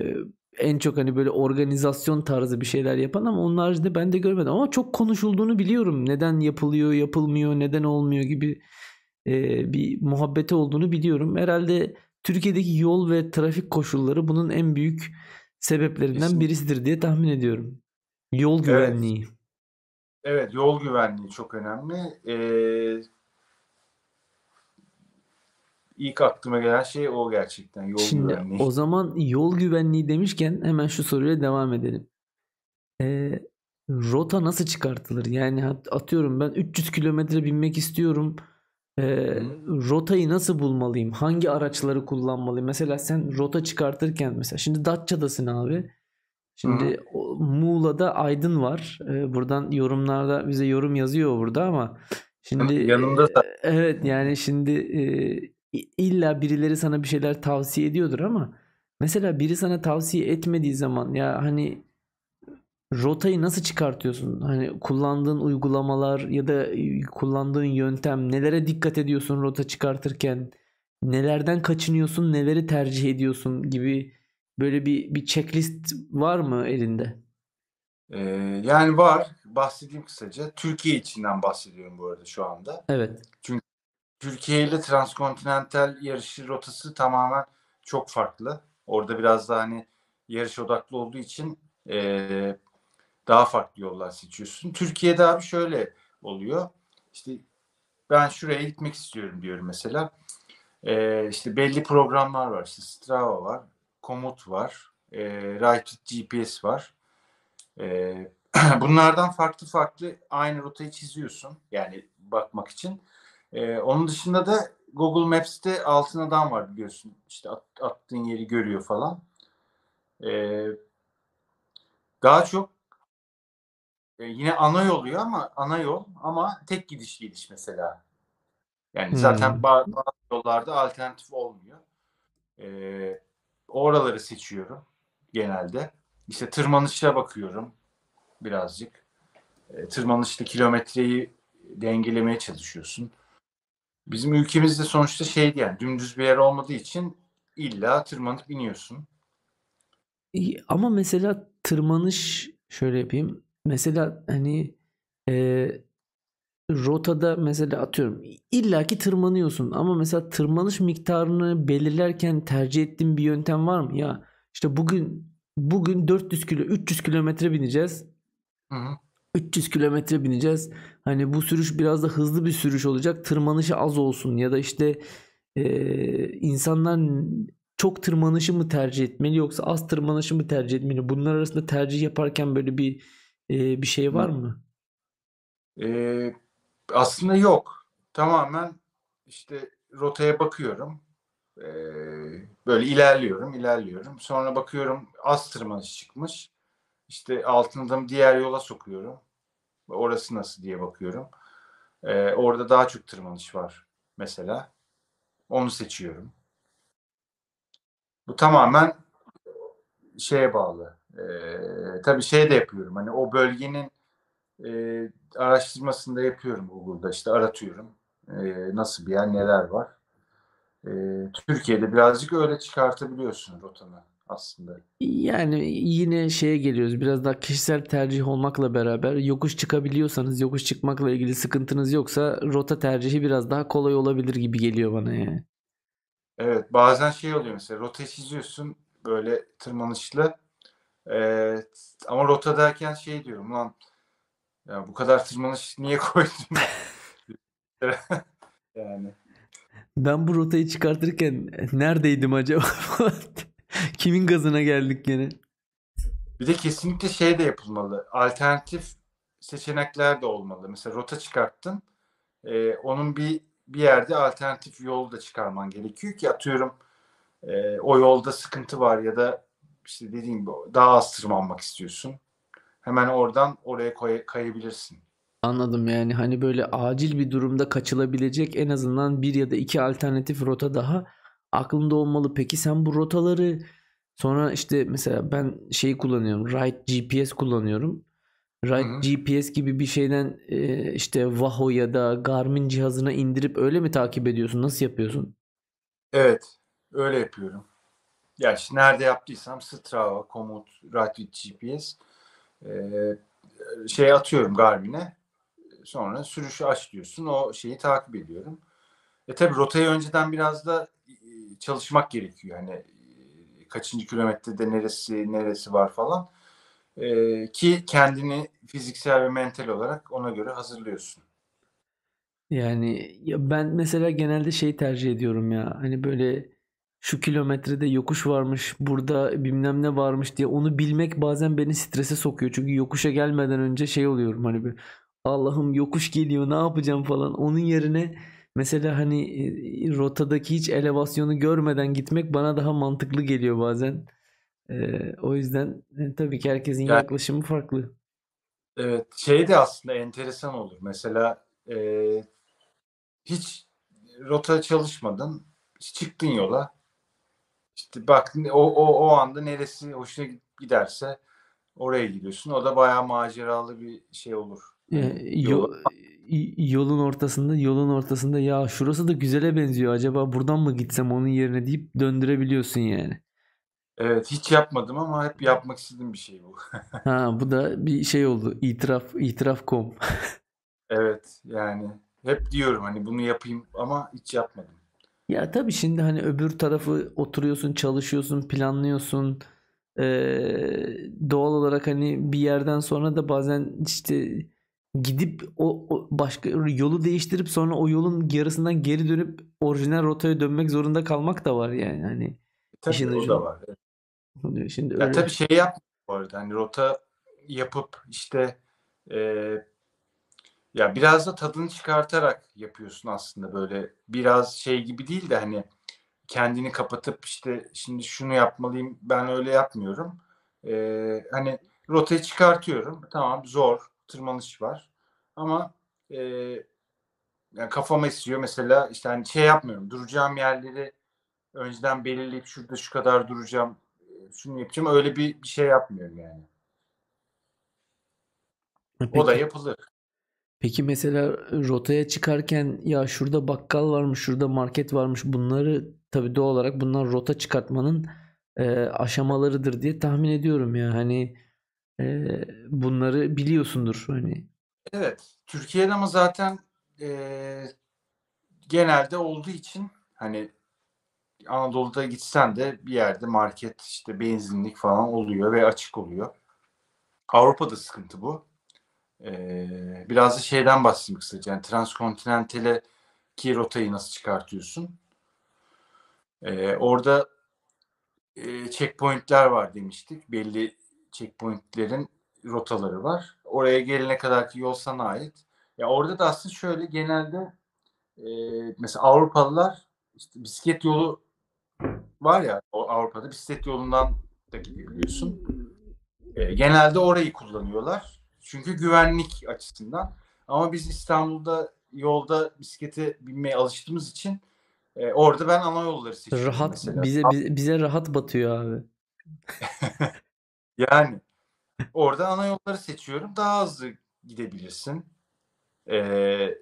A: en çok hani böyle organizasyon tarzı bir şeyler yapan ama onun haricinde ben de görmedim. Ama çok konuşulduğunu biliyorum. Neden yapılıyor, yapılmıyor, neden olmuyor gibi e, bir muhabbeti olduğunu biliyorum. Herhalde Türkiye'deki yol ve trafik koşulları bunun en büyük sebeplerinden
B: Kesinlikle.
A: birisidir diye tahmin ediyorum. Yol güvenliği.
B: Evet yol güvenliği çok önemli. Ee, ilk aklıma gelen şey o gerçekten yol
A: Şimdi
B: güvenliği.
A: o zaman yol güvenliği demişken hemen şu soruyla devam edelim. Ee, rota nasıl çıkartılır? Yani atıyorum ben 300 kilometre binmek istiyorum. Ee, rotayı nasıl bulmalıyım? Hangi araçları kullanmalıyım? Mesela sen rota çıkartırken mesela şimdi Datça'dasın abi. Şimdi o- Muğla'da Aydın var. Ee, buradan yorumlarda bize yorum yazıyor burada ama şimdi
B: Yanımda
A: e, evet yani şimdi e, illa birileri sana bir şeyler tavsiye ediyordur ama mesela biri sana tavsiye etmediği zaman ya hani rotayı nasıl çıkartıyorsun? Hani kullandığın uygulamalar ya da e, kullandığın yöntem nelere dikkat ediyorsun rota çıkartırken? Nelerden kaçınıyorsun, neleri tercih ediyorsun gibi böyle bir bir checklist var mı elinde?
B: Ee, yani var. Bahsedeyim kısaca. Türkiye içinden bahsediyorum bu arada şu anda.
A: Evet.
B: Türkiye ile transkontinental yarışı rotası tamamen çok farklı. Orada biraz daha hani yarış odaklı olduğu için eee, daha farklı yollar seçiyorsun. Türkiye'de abi şöyle oluyor. İşte ben şuraya gitmek istiyorum diyorum mesela. Eee işte belli programlar var. İşte Strava var, Komoot var, eee Right GPS var. Eee, bunlardan farklı farklı aynı rotayı çiziyorsun. Yani bakmak için. Ee, onun dışında da Google Maps'te altın adam var biliyorsun. İşte at- attığın yeri görüyor falan. Ee, daha çok e, yine ana yol ama ana yol ama tek gidiş gidiş mesela. Yani zaten
A: Hmm.
B: ba- bazı yollarda alternatif olmuyor. Ee, oraları seçiyorum genelde. İşte tırmanışa bakıyorum birazcık. Ee, tırmanışta kilometreyi dengelemeye çalışıyorsun. Bizim ülkemizde sonuçta şeydi yani dümdüz bir yer olmadığı için illa tırmanıp iniyorsun.
A: Ama mesela tırmanış şöyle yapayım. Mesela hani e, rotada mesela atıyorum illaki tırmanıyorsun ama mesela tırmanış miktarını belirlerken tercih ettiğin bir yöntem var mı? Ya işte bugün bugün 400 kilo 300 kilometre bineceğiz.
B: Hı hı.
A: 300 kilometre bineceğiz. Hani bu sürüş biraz da hızlı bir sürüş olacak. Tırmanışı az olsun ya da işte e, insanlar çok tırmanışı mı tercih etmeli yoksa az tırmanışı mı tercih etmeli? Bunlar arasında tercih yaparken böyle bir e, bir şey var mı?
B: Ee, aslında yok. tamamen işte rotaya bakıyorum. Ee, böyle ilerliyorum, ilerliyorum. Sonra bakıyorum az tırmanış çıkmış. İşte altında diğer yola sokuyorum. Orası nasıl diye bakıyorum. Ee, orada daha çok tırmanış var mesela. Onu seçiyorum. Bu tamamen şeye bağlı. Ee, tabii şey de yapıyorum. Hani o bölgenin e, araştırmasını da yapıyorum Google'da. İşte aratıyorum. E, nasıl bir yer, neler var. E, Türkiye'de birazcık öyle çıkartabiliyorsun rotanı aslında.
A: Yani yine şeye geliyoruz. Biraz daha kişisel tercih olmakla beraber yokuş çıkabiliyorsanız, yokuş çıkmakla ilgili sıkıntınız yoksa rota tercihi biraz daha kolay olabilir gibi geliyor bana yani.
B: Evet, bazen şey oluyor mesela rota çiziyorsun böyle tırmanışlı. Ee, ama rota derken şey diyorum lan ya bu kadar tırmanış niye koydun? yani.
A: Ben bu rotayı çıkartırken neredeydim acaba? Kimin gazına geldik gene?
B: Bir de kesinlikle şey de yapılmalı. Alternatif seçenekler de olmalı. Mesela rota çıkarttın. E, onun bir bir yerde alternatif yol da çıkarman gerekiyor ki atıyorum e, o yolda sıkıntı var ya da işte dediğim gibi daha az tırmanmak istiyorsun. Hemen oradan oraya koy, kayabilirsin.
A: Anladım yani hani böyle acil bir durumda kaçılabilecek en azından bir ya da iki alternatif rota daha aklında olmalı. Peki sen bu rotaları sonra işte mesela ben şeyi kullanıyorum. Ride GPS kullanıyorum. Ride GPS gibi bir şeyden e, işte Vaho ya da Garmin cihazına indirip öyle mi takip ediyorsun? Nasıl yapıyorsun?
B: Evet, öyle yapıyorum. Ya işte nerede yaptıysam Strava, Komoot, Ride GPS e, şey atıyorum Garmin'e. Sonra sürüşü aç diyorsun. O şeyi takip ediyorum. E tabi rotayı önceden biraz da e, çalışmak gerekiyor. Hani e, kaçıncı kilometrede neresi neresi var falan. E, ki kendini fiziksel ve mental olarak ona göre hazırlıyorsun.
A: Yani ya ben mesela genelde şey tercih ediyorum ya. Hani böyle şu kilometrede yokuş varmış, burada bilmem ne varmış diye onu bilmek bazen beni strese sokuyor. Çünkü yokuşa gelmeden önce şey oluyorum hani bir Allah'ım yokuş geliyor ne yapacağım falan. Onun yerine mesela hani e, rotadaki hiç elevasyonu görmeden gitmek bana daha mantıklı geliyor bazen. Ee, o yüzden e, tabii ki herkesin
B: Yani-
A: yaklaşımı farklı.
B: Evet, şey de aslında enteresan olur. Mesela e, hiç rota çalışmadın, çıktın yola. İşte bak o, o, o anda neresi hoşuna giderse oraya gidiyorsun. O da bayağı maceralı bir şey olur.
A: Ee,
B: Yani
A: yo-
B: yola-
A: yolun ortasında yolun ortasında ya şurası da güzele benziyor acaba buradan mı gitsem onun yerine deyip döndürebiliyorsun yani.
B: Evet, hiç yapmadım ama hep yapmak istediğim bir şey bu.
A: Ha bu da bir şey oldu. İtiraf itiraf.com.
B: Evet, yani hep diyorum hani bunu yapayım ama hiç yapmadım.
A: Ya tabii şimdi hani öbür tarafı oturuyorsun, çalışıyorsun, planlıyorsun. Ee, doğal olarak hani bir yerden sonra da bazen işte gidip o, o başka yolu değiştirip sonra o yolun yarısından geri dönüp orijinal rotaya dönmek zorunda kalmak da var yani hani
B: Tabii
A: işin
B: o
A: ucu.
B: da var. Evet.
A: Şimdi
B: Ya
A: öyle
B: tabii şey yap bu arada hani rota yapıp işte e, ya biraz da tadını çıkartarak yapıyorsun aslında böyle. Biraz şey gibi değil de hani kendini kapatıp işte şimdi şunu yapmalıyım ben öyle yapmıyorum. E, hani rotayı çıkartıyorum. Tamam zor tırmanış var. Ama e, yani kafama istiyor mesela işte hani şey yapmıyorum. Duracağım yerleri önceden belirleyip şurada şu kadar duracağım şunu yapacağım. Öyle bir, bir şey yapmıyorum yani. O da
A: Peki.
B: yapılır.
A: Peki mesela rotaya çıkarken ya şurada bakkal varmış, şurada market varmış. Bunları tabii doğal olarak bunlar rota çıkartmanın e, aşamalarıdır diye tahmin ediyorum ya. Hani e, bunları biliyorsundur hani.
B: Evet. Türkiye'de ama zaten e, genelde olduğu için hani Anadolu'da gitsen de bir yerde market işte benzinlik falan oluyor ve açık oluyor. Avrupa'da sıkıntı bu. Ee, biraz da şeyden bahsedeyim kısaca. Yani transkontinentale ki rotayı nasıl çıkartıyorsun? Ee, orada e, checkpointler var demiştik. Belli checkpointlerin rotaları var. Oraya gelene kadar ki yol sana ait. Ya orada da aslında şöyle genelde e, mesela Avrupalılar işte bisiklet yolu var ya Avrupa'da bisiklet yolundan da gidebiliyorsun. E, genelde orayı kullanıyorlar. Çünkü güvenlik açısından. Ama biz İstanbul'da yolda bisiklete binmeye alıştığımız için e, orada ben ana yolları seçiyorum
A: Rahat
B: mesela.
A: bize bize, bize rahat batıyor abi.
B: Yani orada ana yolları seçiyorum. Daha hızlı gidebilirsin. Ee,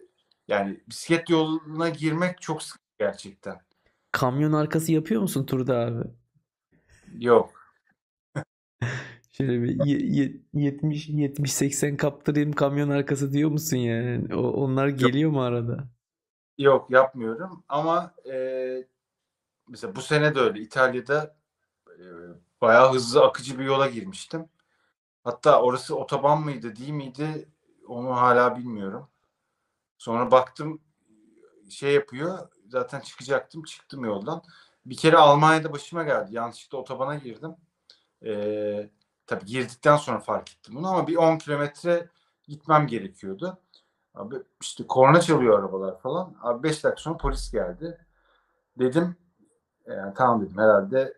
B: yani bisiklet yoluna girmek çok sıkı gerçekten.
A: Kamyon arkası yapıyor musun turda abi?
B: Yok.
A: Şöyle bir 70 70 80 kaptırayım kamyon arkası diyor musun yani? O, onlar geliyor mu arada?
B: Yok yapmıyorum ama e, mesela bu sene de öyle. İtalya'da e, bayağı hızlı akıcı bir yola girmiştim. Hatta orası otoban mıydı değil miydi onu hala bilmiyorum. Sonra baktım şey yapıyor. Zaten çıkacaktım. Çıktım yoldan. Bir kere Almanya'da başıma geldi. Yanlışlıkla otobana girdim. Ee, tabii girdikten sonra fark ettim bunu ama bir 10 kilometre gitmem gerekiyordu. Abi işte korna çalıyor arabalar falan. Abi 5 dakika sonra polis geldi. Dedim yani tamam dedim herhalde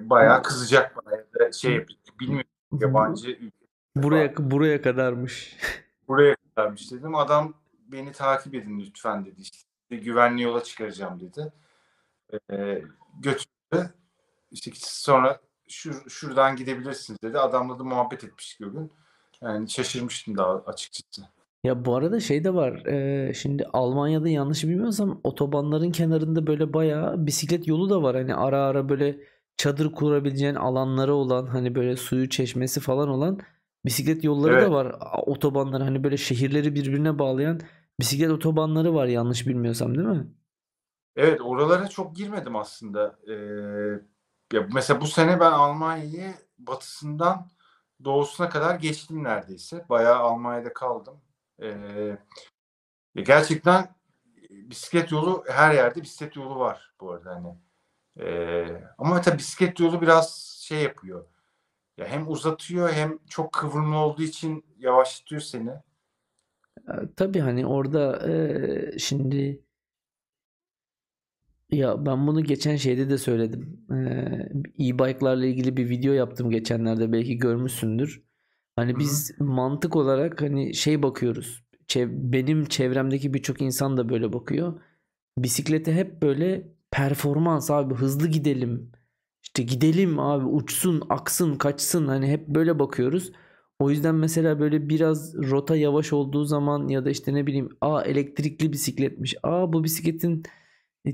B: bayağı kızacak bana ya da şey bilmiyorum yabancı
A: buraya buraya kadarmış.
B: buraya kadarmış dedim. Adam beni takip edin lütfen dedi. İşte güvenli yola çıkaracağım dedi. Ee, götürdü. İşte sonra şur, şuradan gidebilirsiniz dedi. Adamla da muhabbet etmiştik o gün. Yani şaşırmıştım daha açıkçası.
A: Ya bu arada şey de var. E, şimdi Almanya'da yanlış bilmiyorsam otobanların kenarında böyle bayağı bisiklet yolu da var. Hani ara ara böyle çadır kurabileceğin alanları olan hani böyle suyu çeşmesi falan olan bisiklet yolları
B: Evet.
A: da var. Otobanlar hani böyle şehirleri birbirine bağlayan bisiklet otobanları var yanlış bilmiyorsam değil mi?
B: Evet oralara çok girmedim aslında. Ee, ya mesela bu sene ben Almanya'yı batısından doğusuna kadar geçtim neredeyse. Bayağı Almanya'da kaldım. Ee, gerçekten bisiklet yolu her yerde bisiklet yolu var bu arada hani. Ee, ama tabii bisiklet yolu biraz şey yapıyor. Ya hem uzatıyor hem çok kıvrımlı olduğu için yavaşlatıyor seni.
A: Tabii hani orada e, şimdi ya ben bunu geçen şeyde de söyledim. Ee, e-bike'larla ilgili bir video yaptım geçenlerde belki görmüşsündür. Hani biz Hı-hı. mantık olarak hani şey bakıyoruz. Çev- benim çevremdeki birçok insan da böyle bakıyor. Bisiklete hep böyle performans abi hızlı gidelim. İşte gidelim abi uçsun, aksın, kaçsın hani hep böyle bakıyoruz. O yüzden mesela böyle biraz rota yavaş olduğu zaman ya da işte ne bileyim a elektrikli bisikletmiş. Aa bu bisikletin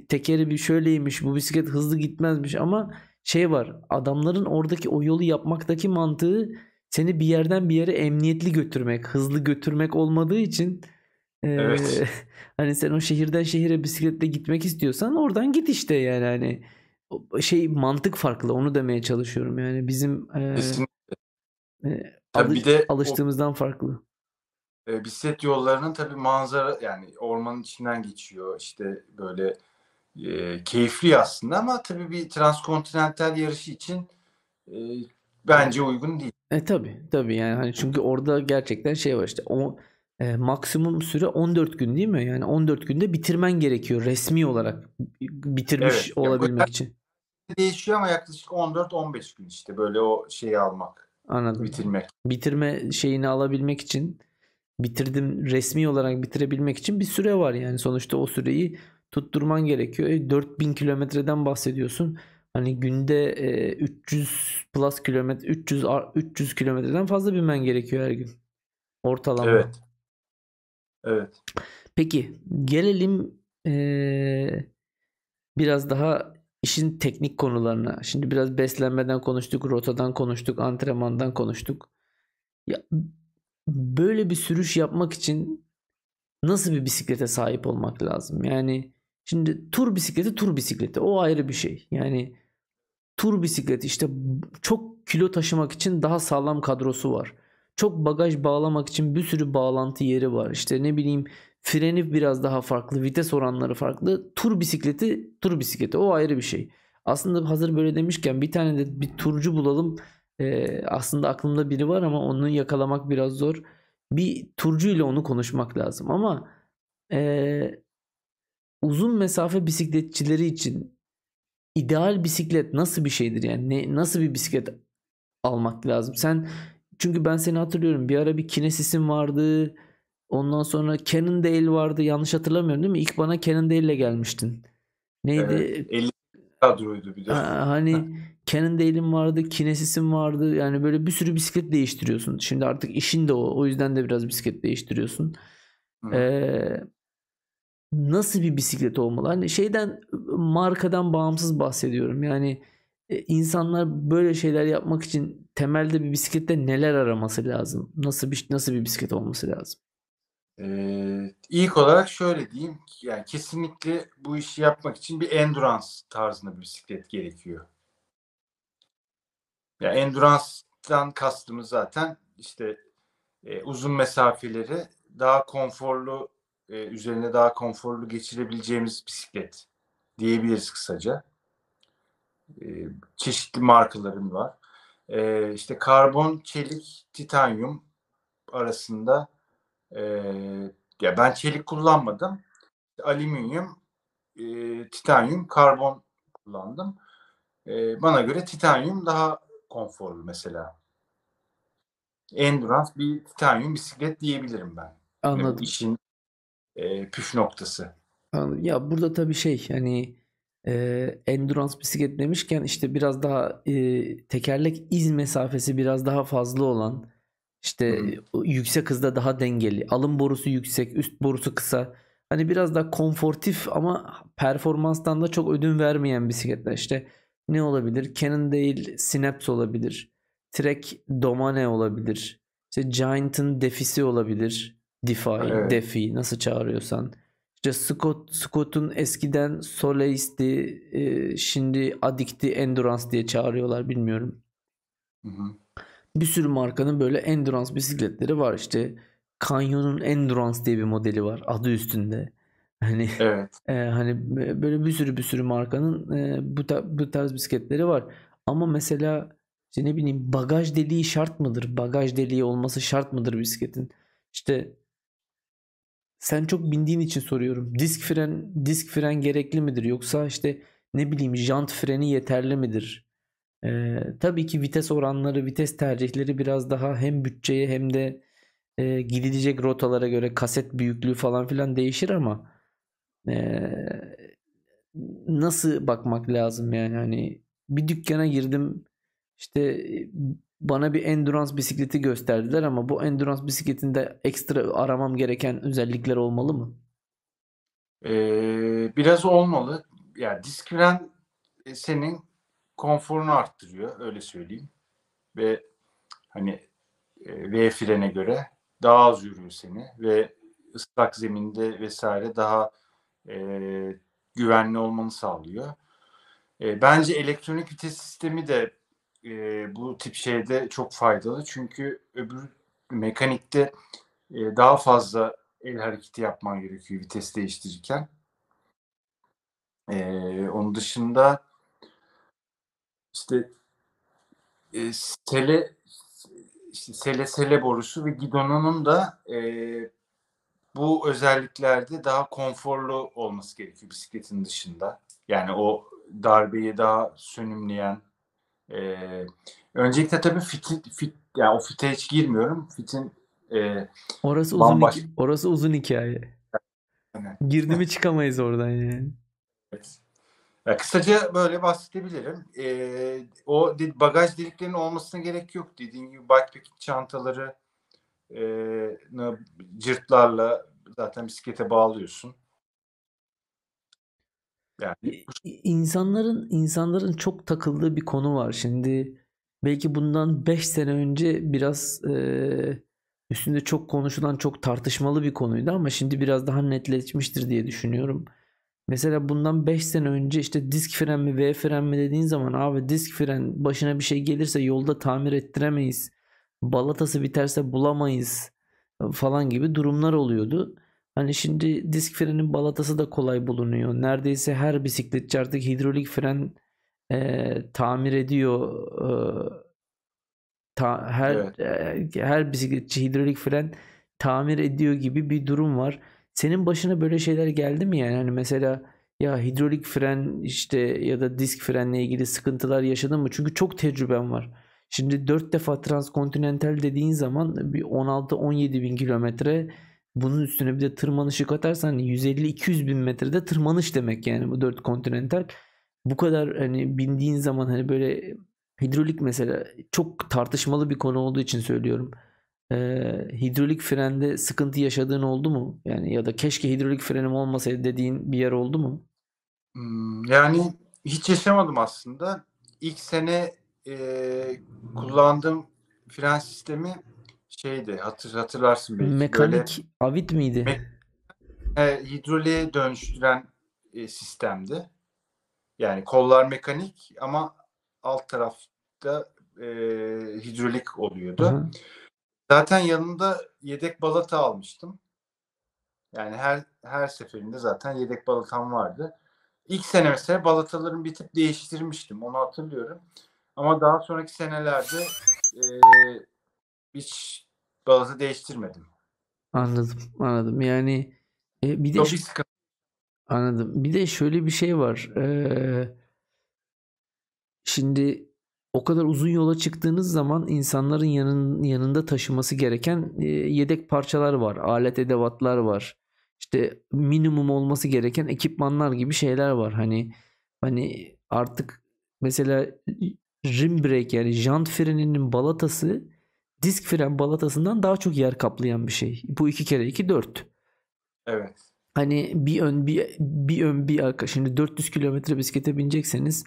A: tekeri bir şöyleymiş. Bu bisiklet hızlı gitmezmiş ama şey var. Adamların oradaki o yolu yapmaktaki mantığı seni bir yerden bir yere emniyetli götürmek, hızlı götürmek olmadığı için
B: Evet.
A: ee, hani sen o şehirden şehire bisikletle gitmek istiyorsan oradan git işte yani hani şey mantık farklı onu demeye çalışıyorum yani bizim e, e,
B: Tabii bir de
A: alıştığımızdan o, farklı.
B: E, bisiklet yollarının tabii manzara yani ormanın içinden geçiyor işte böyle e, keyifli aslında ama tabii bir transkontinental yarışı için e, bence uygun değil.
A: E tabii tabii yani hani çünkü orada gerçekten şey var işte o e, maksimum süre 14 gün değil mi? Yani 14 günde bitirmen gerekiyor resmi olarak bitirmiş evet, olabilmek ya, için.
B: Değişiyor ama yaklaşık 14-15 gün işte böyle o şeyi almak.
A: Anladım.
B: Bitirmek.
A: Bitirme şeyini alabilmek için bitirdim resmi olarak bitirebilmek için bir süre var yani sonuçta o süreyi tutturman gerekiyor. E, 4000 kilometreden bahsediyorsun. Hani günde e, 300 plus kilometre 300 300 kilometreden fazla binmen gerekiyor her gün. Ortalama.
B: Evet. Evet.
A: Peki gelelim ee, biraz daha işin teknik konularına. Şimdi biraz beslenmeden konuştuk, rotadan konuştuk, antrenmandan konuştuk. Ya böyle bir sürüş yapmak için nasıl bir bisiklete sahip olmak lazım? Yani şimdi tur bisikleti tur bisikleti o ayrı bir şey. Yani tur bisikleti işte çok kilo taşımak için daha sağlam kadrosu var. Çok bagaj bağlamak için bir sürü bağlantı yeri var. İşte ne bileyim freni biraz daha farklı, vites oranları farklı. Tur bisikleti, tur bisikleti o ayrı bir şey. Aslında hazır böyle demişken bir tane de bir turcu bulalım. Ee, aslında aklımda biri var ama onu yakalamak biraz zor. Bir turcu ile onu konuşmak lazım ama e, uzun mesafe bisikletçileri için ideal bisiklet nasıl bir şeydir yani ne nasıl bir bisiklet almak lazım? Sen çünkü ben seni hatırlıyorum bir ara bir Kinesis'in vardı. Ondan sonra Cannondale vardı. Yanlış hatırlamıyorum değil mi? İlk bana Cannondale ile gelmiştin. Neydi?
B: Evet, 50 kadroydu bir de.
A: Ha, hani Cannondale'in vardı, Kinesis'in vardı. Yani böyle bir sürü bisiklet değiştiriyorsun. Şimdi artık işin de o. O yüzden de biraz bisiklet değiştiriyorsun. Ee, nasıl bir bisiklet olmalı? Hani şeyden markadan bağımsız bahsediyorum. Yani e, insanlar böyle şeyler yapmak için temelde bir bisiklette neler araması lazım? Nasıl bir nasıl bir bisiklet olması lazım?
B: Ee, ilk olarak şöyle diyeyim. Yani kesinlikle bu işi yapmak için bir endurance tarzında bir bisiklet gerekiyor. Ya yani endurance'dan kastımız zaten işte e, uzun mesafeleri daha konforlu e, üzerine daha konforlu geçirebileceğimiz bisiklet diyebiliriz kısaca. E, çeşitli markaların var. E, işte karbon, çelik, titanyum arasında e, ya ben çelik kullanmadım. Alüminyum, e, titanyum, karbon kullandım. E, bana göre titanyum daha konforlu mesela. Endurance bir titanyum bisiklet diyebilirim ben.
A: Anladım.
B: Yani işin e, püf noktası.
A: Anladım. Ya burada tabii şey hani e, endurance bisiklet demişken işte biraz daha e, tekerlek iz mesafesi biraz daha fazla olan işte Hı. yüksek hızda daha dengeli alın borusu yüksek üst borusu kısa hani biraz daha konfortif ama performanstan da çok ödün vermeyen bisikletler işte ne olabilir Cannondale Synapse olabilir Trek Domane olabilir işte Giant'ın Defisi olabilir DeFi, evet. DeFi nasıl çağırıyorsan. İşte Scott, Scott'un eskiden Solace'di, e, şimdi Addict'i Endurance diye çağırıyorlar bilmiyorum. Hı hı. Bir sürü markanın böyle Endurance bisikletleri var. İşte Canyon'un Endurance diye bir modeli var adı üstünde. Hani evet. e, hani böyle bir sürü bir sürü markanın e, bu ta, bu tarz bisikletleri var. Ama mesela işte ne bileyim bagaj deliği şart mıdır? Bagaj deliği olması şart mıdır bisikletin? İşte sen çok bindiğin için soruyorum. Disk fren disk fren gerekli midir yoksa işte ne bileyim jant freni yeterli midir? Ee, tabii ki vites oranları, vites tercihleri biraz daha hem bütçeye hem de e, gidilecek rotalara göre kaset büyüklüğü falan filan değişir ama e, nasıl bakmak lazım yani hani bir dükkana girdim işte bana bir endurance bisikleti gösterdiler ama bu endurance bisikletinde ekstra aramam gereken özellikler olmalı mı?
B: Ee, biraz olmalı. Yani disk fren senin konforunu arttırıyor öyle söyleyeyim. Ve hani e, V frene göre daha az yürüyor seni ve ıslak zeminde vesaire daha e, güvenli olmanı sağlıyor. E, bence elektronik vites sistemi de e, bu tip şeyde çok faydalı. Çünkü öbür mekanikte e, daha fazla el hareketi yapman gerekiyor vites değiştirirken. E, onun dışında işte e, sele işte sele sele borusu ve gidonunun da e, bu özelliklerde daha konforlu olması gerekiyor bisikletin dışında. Yani o darbeyi daha sönümleyen ee, öncelikle tabii fit, fit yani o fite hiç girmiyorum. Fitin e,
A: orası bambaş... uzun orası uzun hikaye. Evet. Girdi mi çıkamayız oradan yani.
B: Evet. Ya kısaca böyle bahsedebilirim. Ee, o bagaj deliklerinin olmasına gerek yok. Dediğim gibi bikepacking çantaları e, cırtlarla zaten bisiklete bağlıyorsun.
A: Yani insanların insanların çok takıldığı bir konu var. Şimdi belki bundan 5 sene önce biraz e, üstünde çok konuşulan, çok tartışmalı bir konuydu ama şimdi biraz daha netleşmiştir diye düşünüyorum. Mesela bundan 5 sene önce işte disk fren mi V fren mi dediğin zaman abi disk fren başına bir şey gelirse yolda tamir ettiremeyiz. Balatası biterse bulamayız falan gibi durumlar oluyordu. Hani şimdi disk frenin balatası da kolay bulunuyor. Neredeyse her bisikletçi artık hidrolik fren e, tamir ediyor. E, ta, her evet. e, her bisikletçi hidrolik fren tamir ediyor gibi bir durum var. senin başına böyle şeyler geldi mi yani? Hani mesela ya hidrolik fren işte ya da disk frenle ilgili sıkıntılar yaşadın mı? Çünkü çok tecrüben var. Şimdi 4 defa transkontinental dediğin zaman bir 16-17 bin kilometre bunun üstüne bir de tırmanışı katarsan 150-200 bin metrede tırmanış demek yani bu 4 kontinental. Bu kadar hani bindiğin zaman hani böyle hidrolik mesela çok tartışmalı bir konu olduğu için söylüyorum. Ee, hidrolik frende sıkıntı yaşadığın oldu mu? Yani ya da keşke hidrolik frenim olmasaydı dediğin bir yer oldu mu?
B: Hmm, yani hiç yaşamadım aslında. İlk sene e, kullandığım fren sistemi şeydi hatır, hatırlarsın belki.
A: Mekanik Böyle, Avid miydi? Me,
B: e, hidroliğe dönüştüren e, sistemdi. Yani kollar mekanik ama alt tarafta e, hidrolik oluyordu. Hı. Zaten yanında yedek balata almıştım. Yani her her seferinde zaten yedek balatam vardı. İlk sene mesela balatalarımı bir tık değiştirmiştim. Onu hatırlıyorum. Ama daha sonraki senelerde e, hiç balata değiştirmedim.
A: Anladım, anladım. Yani e, bir de
B: Çok
A: şu,
B: sıkıntı.
A: anladım. Bir de şöyle bir şey var. Ee, şimdi o kadar uzun yola çıktığınız zaman insanların yanın, yanında taşıması gereken e, yedek parçalar var, alet edevatlar var. İşte minimum olması gereken ekipmanlar gibi şeyler var. Hani hani artık mesela rim brake yani jant freninin balatası disk fren balatasından daha çok yer kaplayan bir şey. Bu iki kere iki dört.
B: Evet.
A: Hani bir ön bir, bir ön bir arka. Şimdi 400 kilometre bisiklete binecekseniz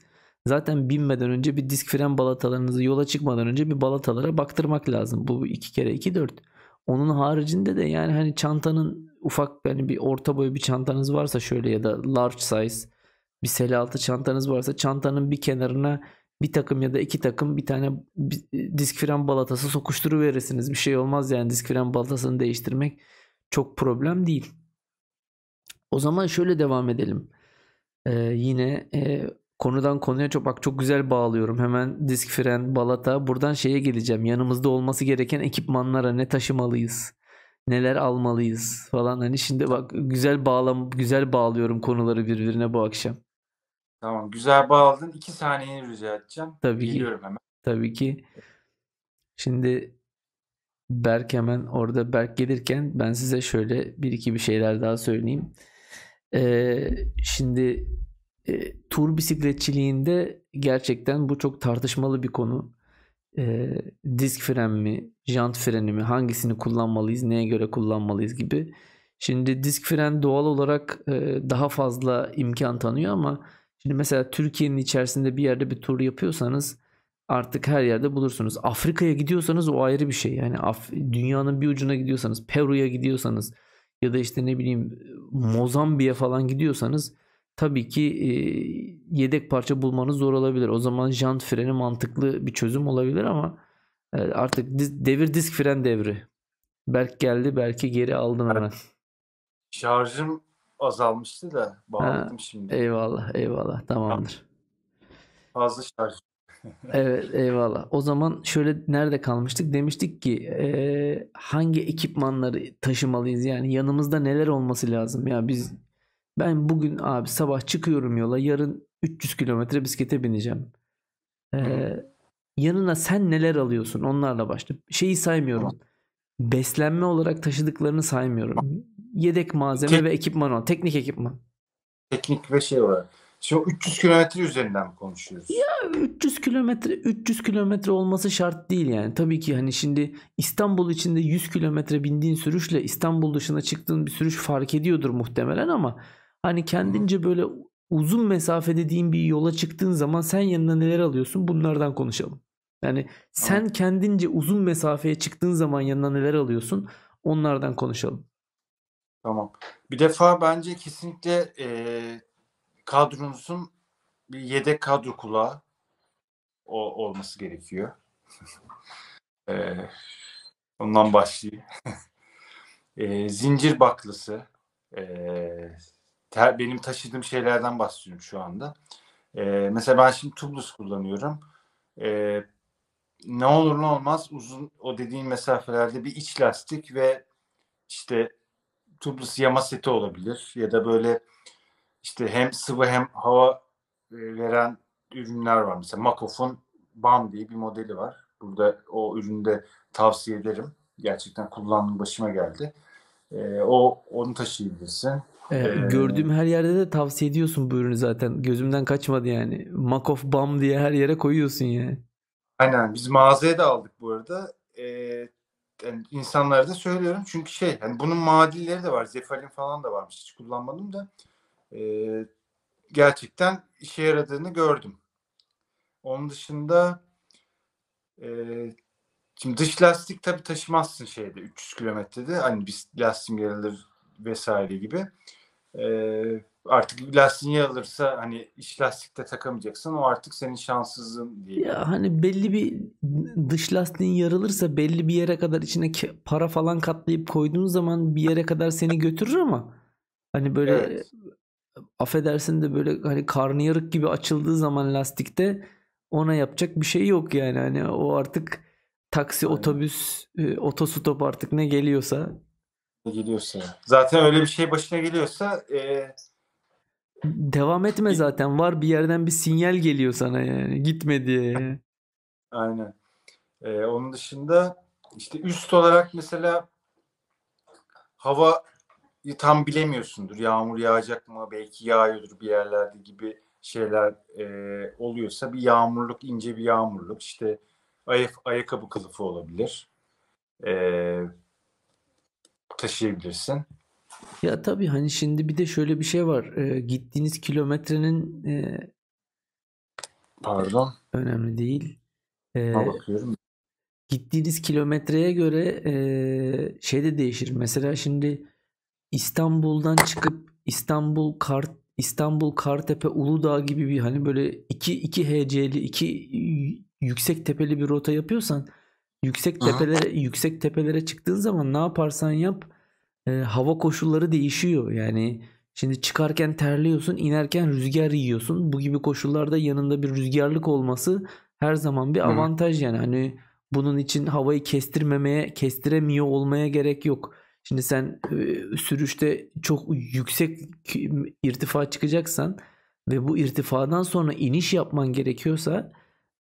A: zaten binmeden önce bir disk fren balatalarınızı yola çıkmadan önce bir balatalara baktırmak lazım. Bu iki kere iki dört. Onun haricinde de yani hani çantanın ufak yani bir orta boy bir çantanız varsa şöyle ya da large size bir sel altı çantanız varsa çantanın bir kenarına bir takım ya da iki takım bir tane disk fren balatası sokuşturuverirsiniz. Bir şey olmaz yani disk fren balatasını değiştirmek çok problem değil. O zaman şöyle devam edelim. Ee, yine e, konudan konuya çok bak çok güzel bağlıyorum. Hemen disk fren, balata. Buradan şeye geleceğim. Yanımızda olması gereken ekipmanlara ne taşımalıyız? Neler almalıyız falan. Hani şimdi bak güzel bağlam güzel bağlıyorum konuları birbirine bu akşam.
B: Tamam güzel bağladın. İki saniyeni rica edeceğim.
A: Tabii
B: Geliyorum
A: ki.
B: hemen.
A: Tabii ki. Şimdi Berk hemen orada Berk gelirken ben size şöyle bir iki bir şeyler daha söyleyeyim. Ee, şimdi e, tur bisikletçiliğinde gerçekten bu çok tartışmalı bir konu. E, disk fren mi, jant freni mi, hangisini kullanmalıyız, neye göre kullanmalıyız gibi. Şimdi disk fren doğal olarak e, daha fazla imkan tanıyor ama şimdi mesela Türkiye'nin içerisinde bir yerde bir tur yapıyorsanız artık her yerde bulursunuz. Afrika'ya gidiyorsanız o ayrı bir şey. Yani Af dünyanın bir ucuna gidiyorsanız, Peru'ya gidiyorsanız ya da işte ne bileyim Mozambik'e falan gidiyorsanız tabii ki e, yedek parça bulmanız zor olabilir. O zaman jant freni mantıklı bir çözüm olabilir ama e, artık devir disk fren devri. Berk geldi belki geri aldın hemen.
B: Şarjım azalmıştı da bağladım ha, şimdi.
A: Eyvallah eyvallah tamamdır.
B: Fazla şarj.
A: evet eyvallah. O zaman şöyle nerede kalmıştık? Demiştik ki e, hangi ekipmanları taşımalıyız? Yani yanımızda neler olması lazım? Ya biz ben bugün abi sabah çıkıyorum yola. Yarın 300 kilometre bisiklete bineceğim. Ee, yanına sen neler alıyorsun? Onlarla başla. Şeyi saymıyorum. Beslenme olarak taşıdıklarını saymıyorum. Yedek malzeme Tek- ve ekipman o. Teknik ekipman.
B: Teknik ve şey olarak. Şu 300 kilometre üzerinden konuşuyoruz?
A: Ya 300 kilometre 300 kilometre olması şart değil yani. Tabii ki hani şimdi İstanbul içinde 100 kilometre bindiğin sürüşle İstanbul dışına çıktığın bir sürüş fark ediyordur muhtemelen ama Hani kendince böyle uzun mesafe dediğin bir yola çıktığın zaman sen yanına neler alıyorsun bunlardan konuşalım. Yani sen tamam. kendince uzun mesafeye çıktığın zaman yanına neler alıyorsun onlardan konuşalım.
B: Tamam. Bir defa bence kesinlikle e, kadronuzun bir yedek kadro kulağı o, olması gerekiyor. e, ondan başlayayım. e, zincir baklısı, e, ter, benim taşıdığım şeylerden bahsediyorum şu anda. Ee, mesela ben şimdi tubeless kullanıyorum. Ee, ne olur ne olmaz uzun o dediğin mesafelerde bir iç lastik ve işte tubeless yama seti olabilir ya da böyle işte hem sıvı hem hava e, veren ürünler var. Mesela Makof'un BAM diye bir modeli var. Burada o üründe tavsiye ederim. Gerçekten kullandığım başıma geldi. E, o onu taşıyabilirsin.
A: Ee,
B: Ee,
A: gördüğüm her yerde de tavsiye ediyorsun bu ürünü zaten. Gözümden kaçmadı yani. Makof Bam diye her yere koyuyorsun yani.
B: Aynen biz mağazaya da aldık bu arada. Ee, yani insanlara da söylüyorum çünkü şey hani bunun muadilleri de var. Zefalin falan da varmış. Hiç kullanmadım da. Ee, gerçekten işe yaradığını gördüm. Onun dışında e, şimdi dış lastik tabii taşımazsın şeyde 300 kilometrede. Hani biz lastiğim yarılır vesaire gibi. Ee, artık lastiğin yarılırsa hani iç lastikte takamayacaksın. O artık senin şanssızlığın diye.
A: Ya hani belli bir dış lastiğin yarılırsa belli bir yere kadar içine para falan katlayıp koyduğun zaman bir yere kadar seni götürür ama hani böyle
B: Evet.
A: affedersin de böyle hani karnıyarık gibi açıldığı zaman lastikte ona yapacak bir şey yok yani. Hani o artık taksi,
B: Aynen.
A: otobüs, e, otostop artık ne geliyorsa
B: geliyorsa. Zaten öyle bir şey başına geliyorsa e,
A: devam etme zaten. Var bir yerden bir sinyal geliyor sana yani. Gitme diye. yani.
B: aynen. E, onun dışında işte üst olarak mesela hava tam bilemiyorsundur. Yağmur yağacak mı? Belki yağıyordur bir yerlerde gibi şeyler e, oluyorsa bir yağmurluk, ince bir yağmurluk. işte ayak, ayakkabı kılıfı olabilir. E, taşıyabilirsin.
A: Ya tabii hani şimdi bir de şöyle bir şey var. E, gittiğiniz kilometrenin e,
B: Pardon.
A: önemli değil. E,
B: bakıyorum.
A: gittiğiniz kilometreye göre e, şey de değişir. Mesela şimdi İstanbul'dan çıkıp İstanbul Kart İstanbul Kartepe Uludağ gibi bir hani böyle 2 2 HC'li 2 yüksek tepeli bir rota yapıyorsan yüksek tepelere yüksek tepelere çıktığın zaman ne yaparsan yap e, hava koşulları değişiyor. Yani şimdi çıkarken terliyorsun, inerken rüzgar yiyorsun. Bu gibi koşullarda yanında bir rüzgarlık olması her zaman bir avantaj yani. Hani bunun için havayı kestirmemeye, kestiremiyor olmaya gerek yok. Şimdi sen e, sürüşte çok yüksek irtifa çıkacaksan ve bu irtifadan sonra iniş yapman gerekiyorsa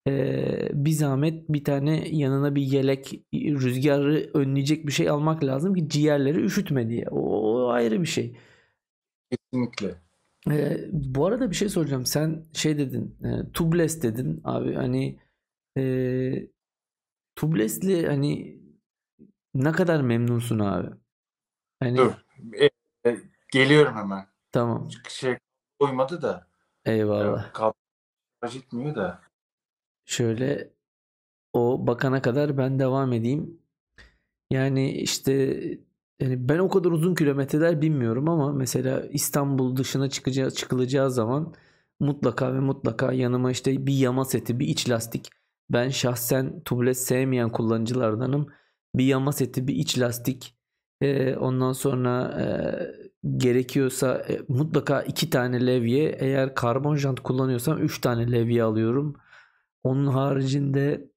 A: e, bir zahmet bir tane yanına bir yelek rüzgarı önleyecek bir şey almak lazım ki ciğerleri üşütme diye. O, o ayrı bir şey.
B: Kesinlikle.
A: E, bu arada bir şey soracağım. Sen şey dedin, e, tubeless dedin abi hani e, tubeless'li hani ne kadar memnunsun abi? Hani
B: Dur. E, e, geliyorum hemen.
A: tamam.
B: Şey koymadı da.
A: Eyvallah.
B: e, Kablo gitmiyor da.
A: Şöyle o bakana kadar ben devam edeyim. Yani işte yani ben o kadar uzun kilometreler bilmiyorum ama mesela İstanbul dışına çıkacağı, çıkılacağı zaman mutlaka ve mutlaka yanıma işte bir yama seti, bir iç lastik. Ben şahsen tubeless sevmeyen kullanıcılardanım. Bir yama seti, bir iç lastik. Ee, ondan sonra e, gerekiyorsa e, mutlaka iki tane levye. Eğer karbon jant kullanıyorsam üç tane levye alıyorum. Onun haricinde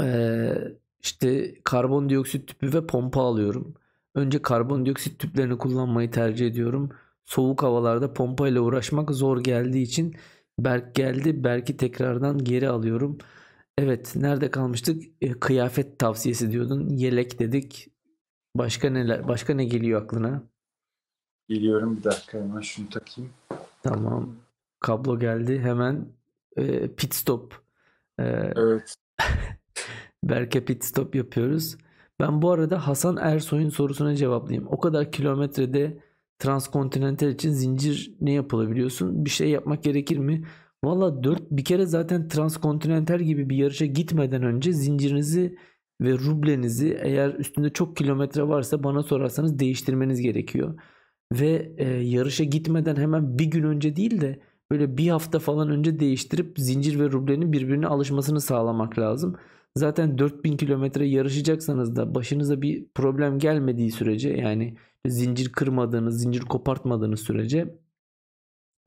A: eee, işte karbondioksit tüpü ve pompa alıyorum. Önce karbondioksit tüplerini kullanmayı tercih ediyorum. Soğuk havalarda pompa ile uğraşmak zor geldiği için Berk geldi. Berk'i tekrardan geri alıyorum. Evet, nerede kalmıştık? E, kıyafet tavsiyesi diyordun. Yelek dedik. Başka neler? Başka ne geliyor aklına?
B: Geliyorum bir dakika hemen şunu takayım.
A: Tamam. Kablo geldi. Hemen e, pit stop. E,
B: Evet.
A: Berke pit stop yapıyoruz. Ben bu arada Hasan Ersoy'un sorusuna cevaplayayım. O kadar kilometrede transkontinental için zincir ne yapılabiliyorsun? Bir şey yapmak gerekir mi? Valla 4 bir kere zaten transkontinental gibi bir yarışa gitmeden önce zincirinizi ve rublenizi eğer üstünde çok kilometre varsa bana sorarsanız değiştirmeniz gerekiyor. Ve e, yarışa gitmeden hemen bir gün önce değil de böyle bir hafta falan önce değiştirip zincir ve rublenin birbirine alışmasını sağlamak lazım. Zaten 4000 kilometre yarışacaksanız da başınıza bir problem gelmediği sürece yani zincir kırmadığınız, zincir kopartmadığınız sürece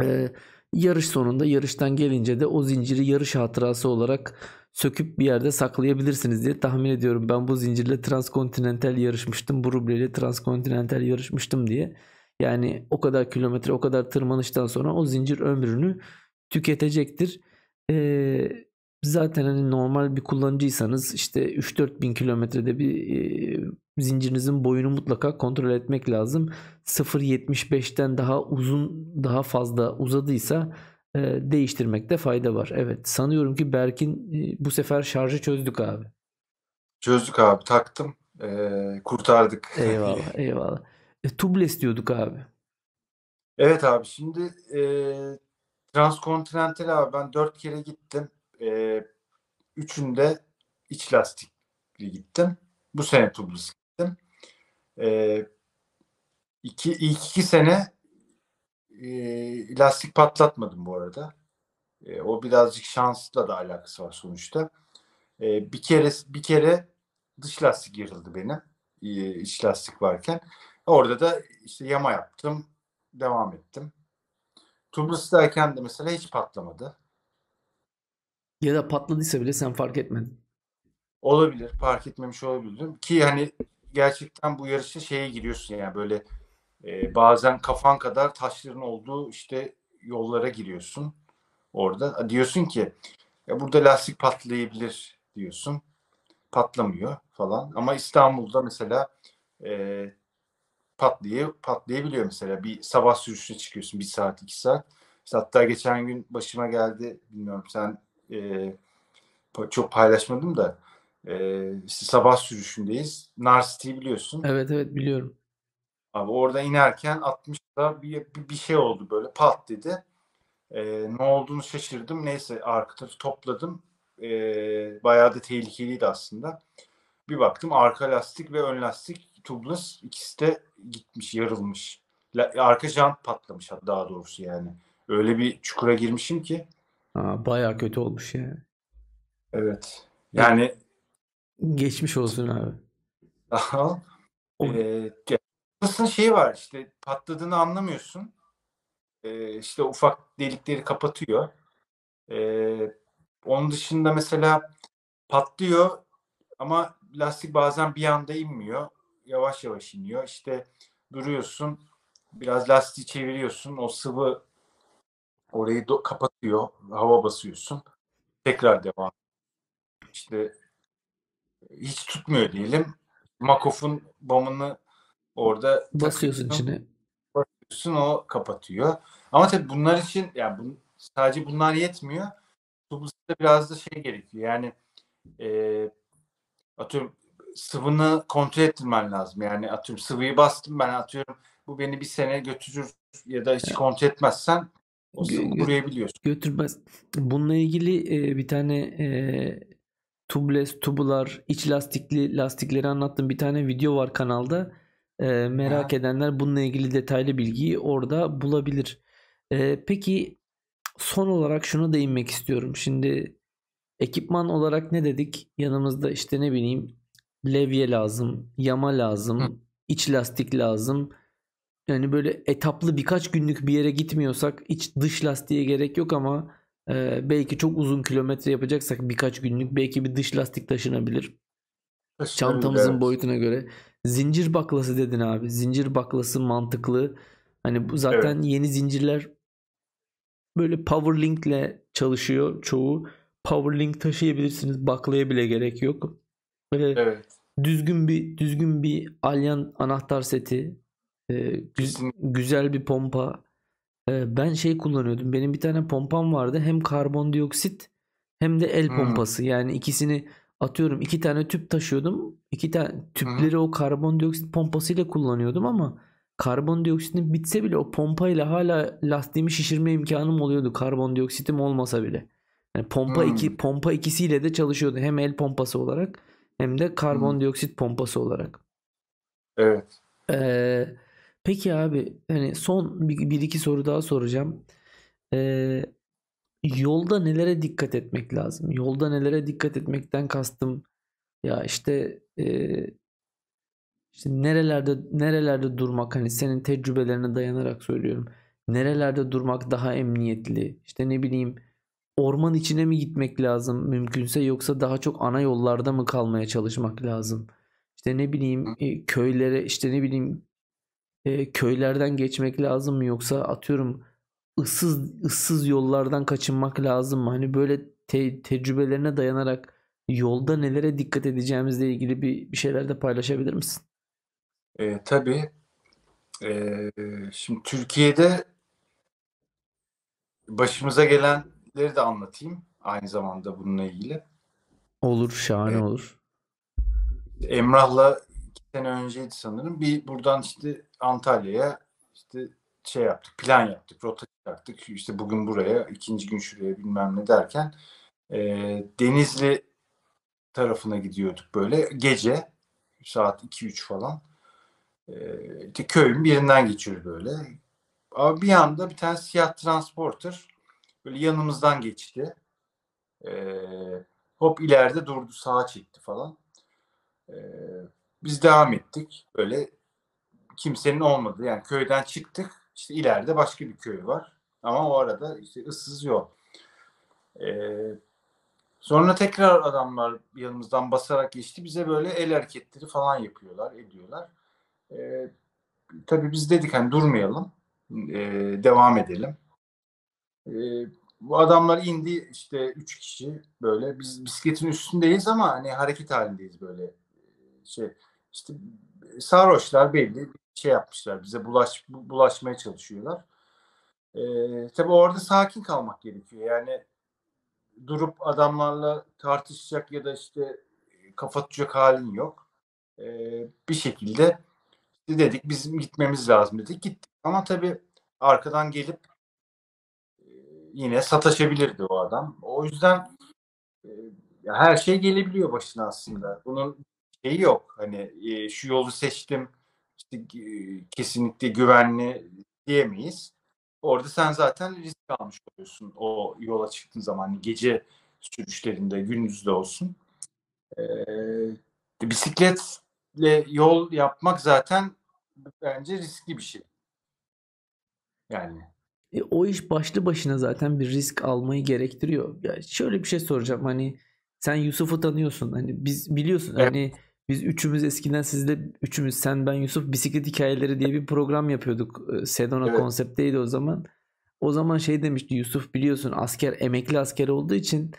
A: e, Yarış sonunda yarıştan gelince de o zinciri yarış hatırası olarak söküp bir yerde saklayabilirsiniz diye tahmin ediyorum. Ben bu zincirle transkontinental yarışmıştım. Bu rubleyle transkontinental yarışmıştım diye. Yani o kadar kilometre o kadar tırmanıştan sonra o zincir ömrünü tüketecektir. Ee, zaten hani normal bir kullanıcıysanız işte 3-4 bin kilometrede bir e, zincirinizin boyunu mutlaka kontrol etmek lazım. 0.75'ten daha uzun daha fazla uzadıysa e, değiştirmekte fayda var. Evet sanıyorum ki Berk'in e, bu sefer şarjı çözdük abi.
B: Çözdük abi taktım. Ee, kurtardık.
A: Eyvallah eyvallah. E, tubeless diyorduk abi.
B: Evet abi şimdi e, Transkontinental abi ben dört kere gittim. E, üçünde iç lastikli gittim. Bu sene tubeless gittim. E, iki, ilk iki sene e, lastik patlatmadım bu arada. E, o birazcık şansla da alakası var sonuçta. E, bir kere bir kere dış lastik yırıldı benim. E, iç lastik varken. Orada da işte yama yaptım. Devam ettim. Tubeless'tayken de mesela hiç patlamadı.
A: Ya da patladıysa bile sen fark etmedin.
B: Olabilir. Fark etmemiş olabilirim. Ki hani gerçekten bu yarışta şeye giriyorsun yani böyle e, bazen kafan kadar taşların olduğu işte yollara giriyorsun. Orada diyorsun ki ya burada lastik patlayabilir diyorsun. Patlamıyor falan. Ama İstanbul'da mesela e, patlay patlayabiliyor mesela. Bir sabah sürüşüne çıkıyorsun bir saat iki saat. İşte hatta geçen gün başıma geldi bilmiyorum sen e, çok paylaşmadım da e, işte sabah sürüşündeyiz. Narcity'yi biliyorsun.
A: Evet evet biliyorum.
B: Abi orada inerken 60'da bir, bir, bir şey oldu böyle pat dedi. E, ne olduğunu şaşırdım. Neyse arka tarafı topladım. E, bayağı da tehlikeliydi aslında. Bir baktım arka lastik ve ön lastik tubeless ikisi de gitmiş, yarılmış. Arka jant patlamış daha doğrusu yani. Öyle bir çukura girmişim ki.
A: Aa, bayağı kötü olmuş yani.
B: Evet. Yani
A: geçmiş olsun abi.
B: Aha. Ee, şeyi var işte patladığını anlamıyorsun. Ee, işte ufak delikleri kapatıyor. Ee, onun dışında mesela patlıyor ama lastik bazen bir anda inmiyor. Yavaş yavaş iniyor. İşte duruyorsun. Biraz lastiği çeviriyorsun. O sıvı orayı kapatıyor. Hava basıyorsun. Tekrar devam. İşte hiç tutmuyor diyelim. Makof'un bombını orada
A: basıyorsun içine.
B: Basıyorsun o kapatıyor. Ama tabii bunlar için yani bu, sadece bunlar yetmiyor. Tubus'ta biraz da şey gerekiyor. Yani e, atıyorum sıvını kontrol ettirmen lazım. Yani atıyorum sıvıyı bastım ben atıyorum bu beni bir sene götürür ya da hiç kontrol etmezsen o sıvı kuruyabiliyorsun.
A: Götürmez. Bununla ilgili e, bir tane e, tubeless, tubular, iç lastikli lastikleri anlattığım bir tane video var kanalda. E, merak ha. edenler bununla ilgili detaylı bilgiyi orada bulabilir. E, peki son olarak şuna değinmek istiyorum. Şimdi ekipman olarak ne dedik? Yanımızda işte ne bileyim levye lazım, yama lazım, Hı. iç lastik lazım. Yani böyle etaplı birkaç günlük bir yere gitmiyorsak iç dış lastiğe gerek yok ama e, belki çok uzun kilometre yapacaksak birkaç günlük belki bir dış lastik taşınabilir. Çantamızın evet. boyutuna göre. Zincir baklası dedin abi. Zincir baklası mantıklı. Hani bu zaten evet. yeni zincirler böyle Powerlink'le çalışıyor çoğu. Powerlink taşıyabilirsiniz. Baklaya bile gerek yok. Böyle evet. düzgün bir düzgün bir alyan anahtar seti, e, güz, güzel bir pompa. E, ben şey kullanıyordum. Benim bir tane pompam vardı. Hem karbondioksit hem de el hmm. pompası. Yani ikisini atıyorum iki tane tüp taşıyordum. İki tane tüpleri hmm. o karbondioksit pompasıyla kullanıyordum ama karbondioksitin bitse bile o pompayla hala lastiğimi şişirme imkanım oluyordu karbondioksitim olmasa bile. Yani pompa hmm. iki pompa ikisiyle de çalışıyordu. Hem el pompası olarak hem de karbondioksit hmm. pompası olarak.
B: Evet.
A: Ee, peki abi hani son bir, bir iki soru daha soracağım. Ee, yolda nelere dikkat etmek lazım? Yolda nelere dikkat etmekten kastım ya işte e, işte nerelerde nerelerde durmak hani senin tecrübelerine dayanarak söylüyorum. nerelerde durmak daha emniyetli? İşte ne bileyim orman içine mi gitmek lazım mümkünse yoksa daha çok ana yollarda mı kalmaya çalışmak lazım? İşte ne bileyim e, köylere işte ne bileyim e, köylerden geçmek lazım mı yoksa atıyorum ıssız ıssız yollardan kaçınmak lazım mı? Hani böyle te- tecrübelerine dayanarak yolda nelere dikkat edeceğimizle ilgili bir, bir şeyler de paylaşabilir misin?
B: E, tabii. E, şimdi Türkiye'de başımıza gelenleri de anlatayım aynı zamanda bununla ilgili.
A: Olur, şahane
B: E,
A: olur.
B: Emrah'la iki sene önceydi sanırım. Bir buradan işte Antalya'ya işte şey yaptık, plan yaptık, rota yaptık. İşte bugün buraya, ikinci gün şuraya bilmem ne derken e, Denizli tarafına gidiyorduk böyle gece saat 2-3 falan. E, işte köyün birinden geçiyoruz böyle. Ama bir anda bir tane siyah transporter böyle yanımızdan geçti. E, hop ileride durdu, sağa çekti falan. E, biz devam ettik. Böyle kimsenin olmadı. Yani köyden çıktık. İşte ileride başka bir köy var. Ama o arada işte ıssız yol. Ee, sonra tekrar adamlar yanımızdan basarak geçti. Bize böyle el hareketleri falan yapıyorlar, ediyorlar. Ee, tabii biz dedik hani durmayalım. Ee, devam edelim. Bu adamlar indi işte üç kişi böyle. Biz bisikletin üstündeyiz ama hani hareket halindeyiz böyle. Şey işte sarhoşlar belli şey yapmışlar. Bize bulaş bulaşmaya çalışıyorlar. Ee, tabii orada sakin kalmak gerekiyor. Yani durup adamlarla tartışacak ya da işte kafa tutacak halin yok. Ee, bir şekilde dedik bizim gitmemiz lazım dedik. Gittik. Ama tabii arkadan gelip e, yine sataşabilirdi o adam. O yüzden e, her şey gelebiliyor başına aslında. Bunun şeyi yok. Hani e, şu yolu seçtim işte, e, kesinlikle güvenli diyemeyiz. Orada sen zaten risk almış oluyorsun o yola çıktığın zaman hani gece sürüşlerinde gündüzde olsun. Ee, bisikletle yol yapmak zaten bence riskli bir şey. Yani.
A: E, o iş başlı başına zaten bir risk almayı gerektiriyor. Ya şöyle bir şey soracağım hani sen Yusuf'u tanıyorsun. Hani biz biliyorsun evet. hani biz üçümüz eskiden sizle üçümüz sen ben Yusuf bisiklet hikayeleri diye bir program yapıyorduk. Sedona evet. konseptteydi o zaman. O zaman şey demişti Yusuf biliyorsun asker emekli asker olduğu için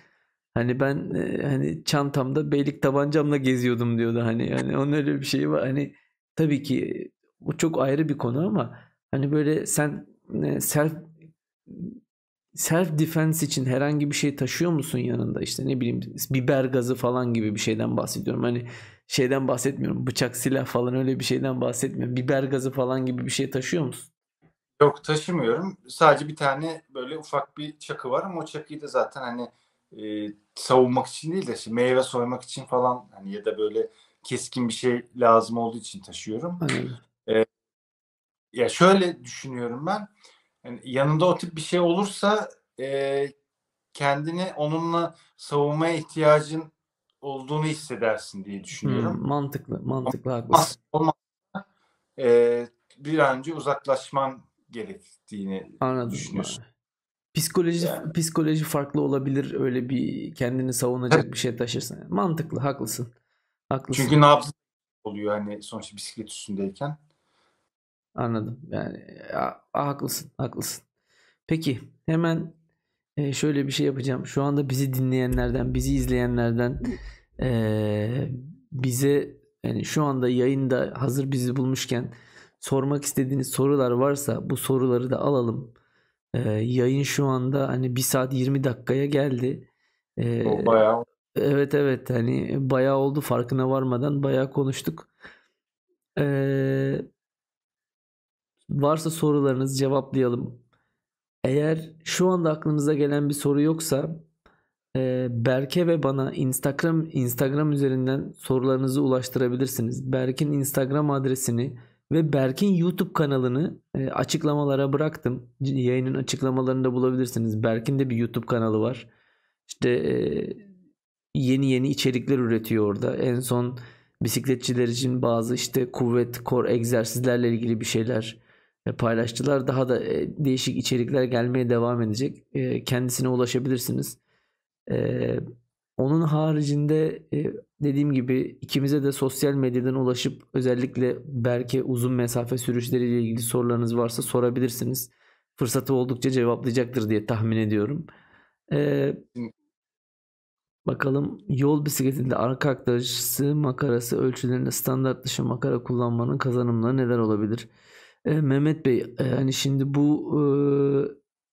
A: hani ben hani çantamda beylik tabancamla geziyordum diyordu hani yani onun öyle bir şeyi var. Hani tabii ki bu çok ayrı bir konu ama hani böyle sen self self defense için herhangi bir şey taşıyor musun yanında işte ne bileyim biber gazı falan gibi bir şeyden bahsediyorum. Hani şeyden bahsetmiyorum. Bıçak, silah falan öyle bir şeyden bahsetmiyorum. Biber gazı falan gibi bir şey taşıyor musun?
B: Yok taşımıyorum. Sadece bir tane böyle ufak bir çakı var ama o çakıyı da zaten hani e, savunmak için değil de işte meyve soymak için falan hani ya da böyle keskin bir şey lazım olduğu için taşıyorum. E, ya şöyle düşünüyorum ben. Yani yanında o tip bir şey olursa e, kendini onunla savunmaya ihtiyacın olduğunu hissedersin diye düşünüyorum.
A: Hmm, mantıklı, mantıklı haklısın.
B: Olmaz, e, bir an önce uzaklaşman gerektiğini Anladım düşünüyorsun.
A: Psikoloji yani. psikoloji farklı olabilir öyle bir kendini savunacak evet. bir şey taşırsan. Mantıklı, haklısın. Haklısın.
B: Çünkü nabız oluyor hani sonuçta bisiklet üstündeyken.
A: Anladım. Yani ya, haklısın, haklısın. Peki hemen e, şöyle bir şey yapacağım. Şu anda bizi dinleyenlerden, bizi izleyenlerden e, bize yani şu anda yayında hazır bizi bulmuşken sormak istediğiniz sorular varsa bu soruları da alalım. E, yayın şu anda hani 1 saat 20 dakikaya geldi.
B: E, o bayağı.
A: Evet evet hani bayağı oldu farkına varmadan bayağı konuştuk. E, varsa sorularınızı cevaplayalım. Eğer şu anda aklınıza gelen bir soru yoksa e, Berke ve bana Instagram Instagram üzerinden sorularınızı ulaştırabilirsiniz. Berk'in Instagram adresini ve Berk'in YouTube kanalını e, açıklamalara bıraktım. Yayının açıklamalarında bulabilirsiniz. Berk'in de bir YouTube kanalı var. İşte e, yeni yeni içerikler üretiyor orada. En son bisikletçiler için bazı işte kuvvet, kor egzersizlerle ilgili bir şeyler paylaştılar. Daha da e, değişik içerikler gelmeye devam edecek. E, kendisine ulaşabilirsiniz. E, onun haricinde dediğim gibi ikimize de sosyal medyadan ulaşıp özellikle belki uzun mesafe sürüşleriyle ilgili sorularınız varsa sorabilirsiniz. Fırsatı oldukça cevaplayacaktır diye tahmin ediyorum. Ee, bakalım yol bisikletinde arka aktarıcısı makarası ölçülerinde standart dışı makara kullanmanın kazanımları neler olabilir? Ee, Mehmet Bey e, hani şimdi bu e,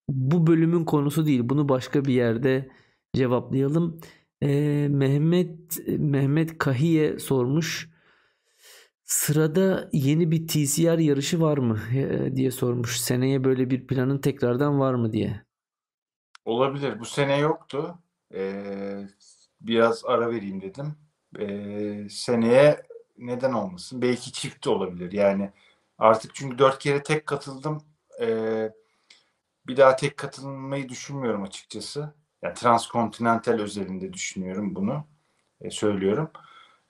A: bu bölümün konusu değil. Bunu başka bir yerde cevaplayalım. Ee, Mehmet Mehmet Kahiye sormuş. Sırada yeni bir TCR yarışı var mı e, diye sormuş. Seneye böyle bir planın tekrardan var mı diye.
B: Olabilir. Bu sene yoktu. Ee, biraz ara vereyim dedim. Ee, seneye neden olmasın? Belki çift olabilir. Yani artık çünkü dört kere tek katıldım. Ee, bir daha tek katılmayı düşünmüyorum açıkçası. Yani transkontinental özelinde düşünüyorum bunu. E, söylüyorum.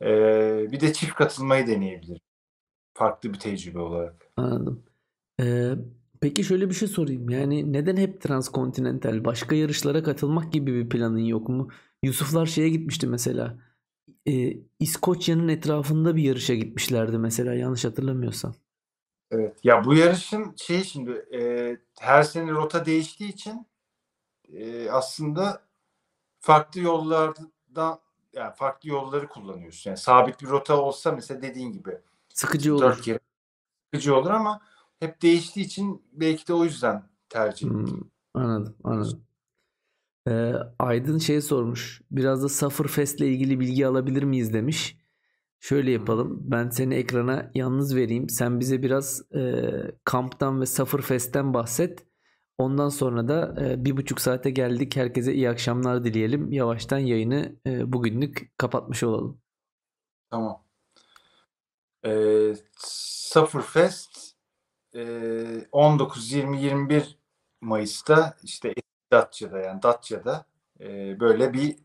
B: E, bir de çift katılmayı deneyebilirim. Farklı bir tecrübe olarak.
A: Anladım. Ee, peki şöyle bir şey sorayım. Yani neden hep transkontinental? Başka yarışlara katılmak gibi bir planın yok mu? Yusuflar şeye gitmişti mesela. Ee, İskoçya'nın etrafında bir yarışa gitmişlerdi mesela yanlış hatırlamıyorsam.
B: Evet. Ya bu yarışın şey şimdi e, her sene rota değiştiği için e, aslında farklı yollardan yani farklı yolları kullanıyorsun. Yani sabit bir rota olsa mesela dediğin gibi
A: sıkıcı olur.
B: Dört kere sıkıcı olur ama hep değiştiği için belki de o yüzden tercih
A: hmm, anladım, anladım. Ee, Aydın şey sormuş. Biraz da Sufferfest ile ilgili bilgi alabilir miyiz demiş. Şöyle yapalım. Ben seni ekrana yalnız vereyim. Sen bize biraz e, kamptan ve Sufferfest'ten bahset. Ondan sonra da e, bir buçuk saate geldik. Herkese iyi akşamlar dileyelim. Yavaştan yayını e, bugünlük kapatmış olalım.
B: Tamam. E, 19, 20, 21 Mayıs'ta işte Datça'da yani Datça'da e, böyle bir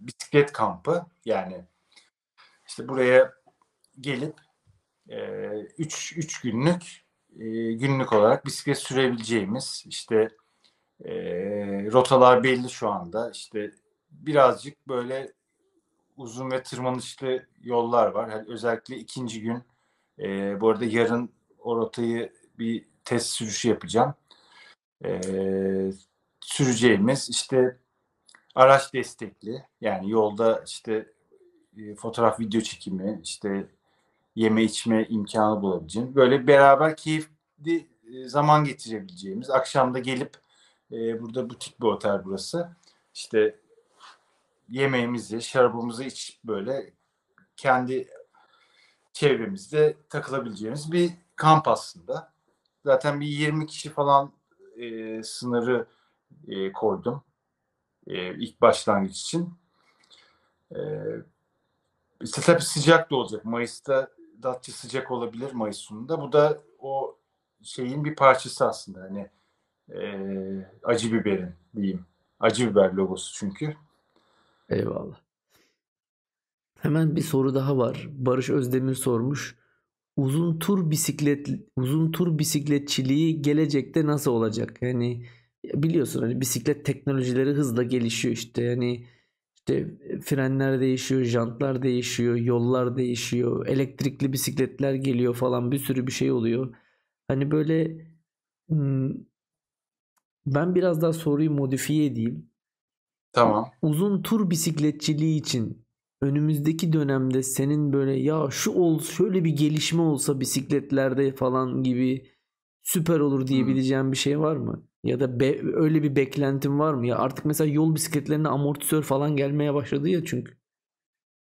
B: bisiklet kampı yani işte buraya gelip 3 e, günlük e, günlük olarak bisiklet sürebileceğimiz işte e, rotalar belli şu anda. İşte birazcık böyle uzun ve tırmanışlı yollar var. Yani özellikle ikinci gün e, bu arada yarın o rotayı bir test sürüşü yapacağım. E, süreceğimiz işte araç destekli yani yolda işte e, fotoğraf video çekimi işte yeme içme imkanı bulabileceğim. Böyle beraber keyifli e, zaman geçirebileceğimiz. Akşamda gelip e, burada butik bir otel burası. İşte yemeğimizi, şarabımızı iç böyle kendi çevremizde takılabileceğimiz bir kamp aslında. Zaten bir 20 kişi falan e, sınırı e, koydum e, ilk başlangıç için. E, işte tabii sıcak da olacak. Mayıs'ta Datça sıcak olabilir Mayıs sonunda. Bu da o şeyin bir parçası aslında. Hani e, acı biberin diyeyim. Acı biber logosu çünkü.
A: Eyvallah. Hemen bir soru daha var. Barış Özdemir sormuş. Uzun tur bisiklet uzun tur bisikletçiliği gelecekte nasıl olacak? Yani biliyorsun hani bisiklet teknolojileri hızla gelişiyor işte. Yani işte frenler değişiyor, jantlar değişiyor, yollar değişiyor, elektrikli bisikletler geliyor falan bir sürü bir şey oluyor. Hani böyle hmm, ben biraz daha soruyu modifiye edeyim.
B: Tamam.
A: Uzun tur bisikletçiliği için önümüzdeki dönemde senin böyle ya şu ol şöyle bir gelişme olsa bisikletlerde falan gibi süper olur diyebileceğim bir şey var mı? Ya da be, öyle bir beklentin var mı? Ya artık mesela yol bisikletlerine amortisör falan gelmeye başladı ya çünkü.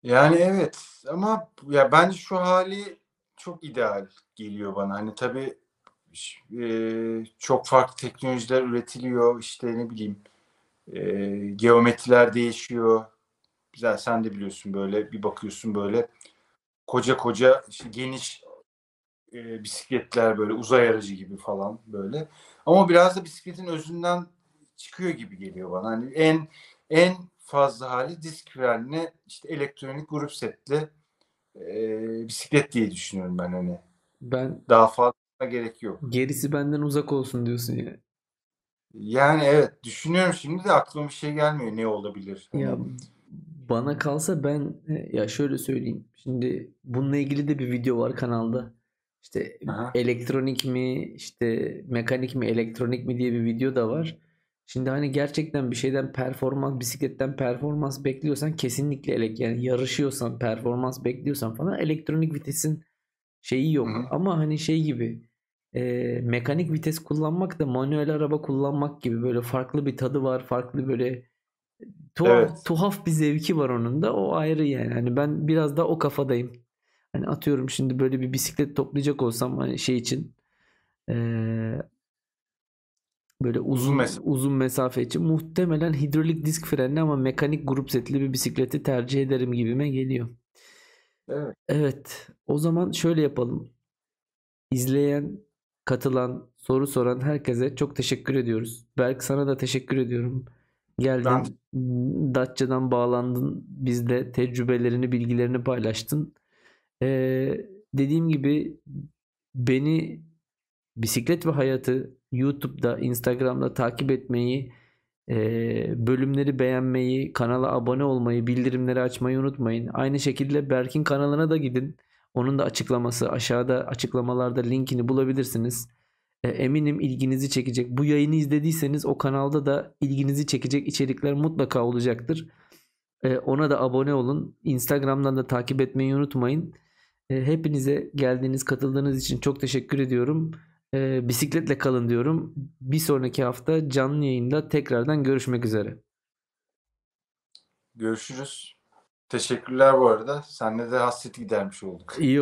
B: Yani evet ama ya bence şu hali çok ideal geliyor bana. Hani tabii e, çok farklı teknolojiler üretiliyor. İşte ne bileyim e, geometriler değişiyor. Güzel sen de biliyorsun böyle bir bakıyorsun böyle koca koca işte geniş e, bisikletler böyle uzay aracı gibi falan böyle. Ama biraz da bisikletin özünden çıkıyor gibi geliyor bana. Hani en en fazla hali disk frenli işte elektronik grup setli e, bisiklet diye düşünüyorum ben hani.
A: Ben
B: daha fazla gerek yok.
A: Gerisi benden uzak olsun diyorsun ya.
B: Yani evet düşünüyorum şimdi de aklıma bir şey gelmiyor ne olabilir. Hani,
A: Ya bana kalsa ben ya şöyle söyleyeyim. Şimdi bununla ilgili de bir video var kanalda. İşte
B: Aha.
A: elektronik mi, işte mekanik mi, elektronik mi diye bir video da var. Şimdi hani gerçekten bir şeyden performans, bisikletten performans bekliyorsan kesinlikle elek yani yarışıyorsan, performans bekliyorsan falan elektronik vitesin şeyi yok.
B: Hı.
A: Ama hani şey gibi e, mekanik vites kullanmak da manuel araba kullanmak gibi böyle farklı bir tadı var. Farklı böyle tuhaf,
B: Evet.
A: tuhaf bir zevki var onun da. O ayrı yani. Hani ben biraz da o kafadayım. Hani atıyorum şimdi böyle bir bisiklet toplayacak olsam hani şey için eee, böyle uzun
B: mesafe.
A: uzun mesafe için muhtemelen hidrolik disk frenli ama mekanik grup setli bir bisikleti tercih ederim gibime geliyor.
B: Evet.
A: Evet, o zaman şöyle yapalım. İzleyen, katılan, soru soran herkese çok teşekkür ediyoruz. Berk sana da teşekkür ediyorum. Geldin, Datça'dan bağlandın, bizle tecrübelerini, bilgilerini paylaştın. Ee, dediğim gibi beni bisiklet ve hayatı YouTube'da, Instagram'da takip etmeyi, e, bölümleri beğenmeyi, kanala abone olmayı, bildirimleri açmayı unutmayın. Aynı şekilde Berk'in kanalına da gidin. Onun da açıklaması aşağıda açıklamalarda linkini bulabilirsiniz. E, eminim ilginizi çekecek. Bu yayını izlediyseniz o kanalda da ilginizi çekecek içerikler mutlaka olacaktır. E, ona da abone olun. Instagram'dan da takip etmeyi unutmayın. E, hepinize geldiğiniz, katıldığınız için çok teşekkür ediyorum. E, bisikletle kalın diyorum. Bir sonraki hafta canlı yayında tekrardan görüşmek üzere.
B: Görüşürüz. Teşekkürler bu arada. Seninle de hasreti gidermiş olduk.
A: İyi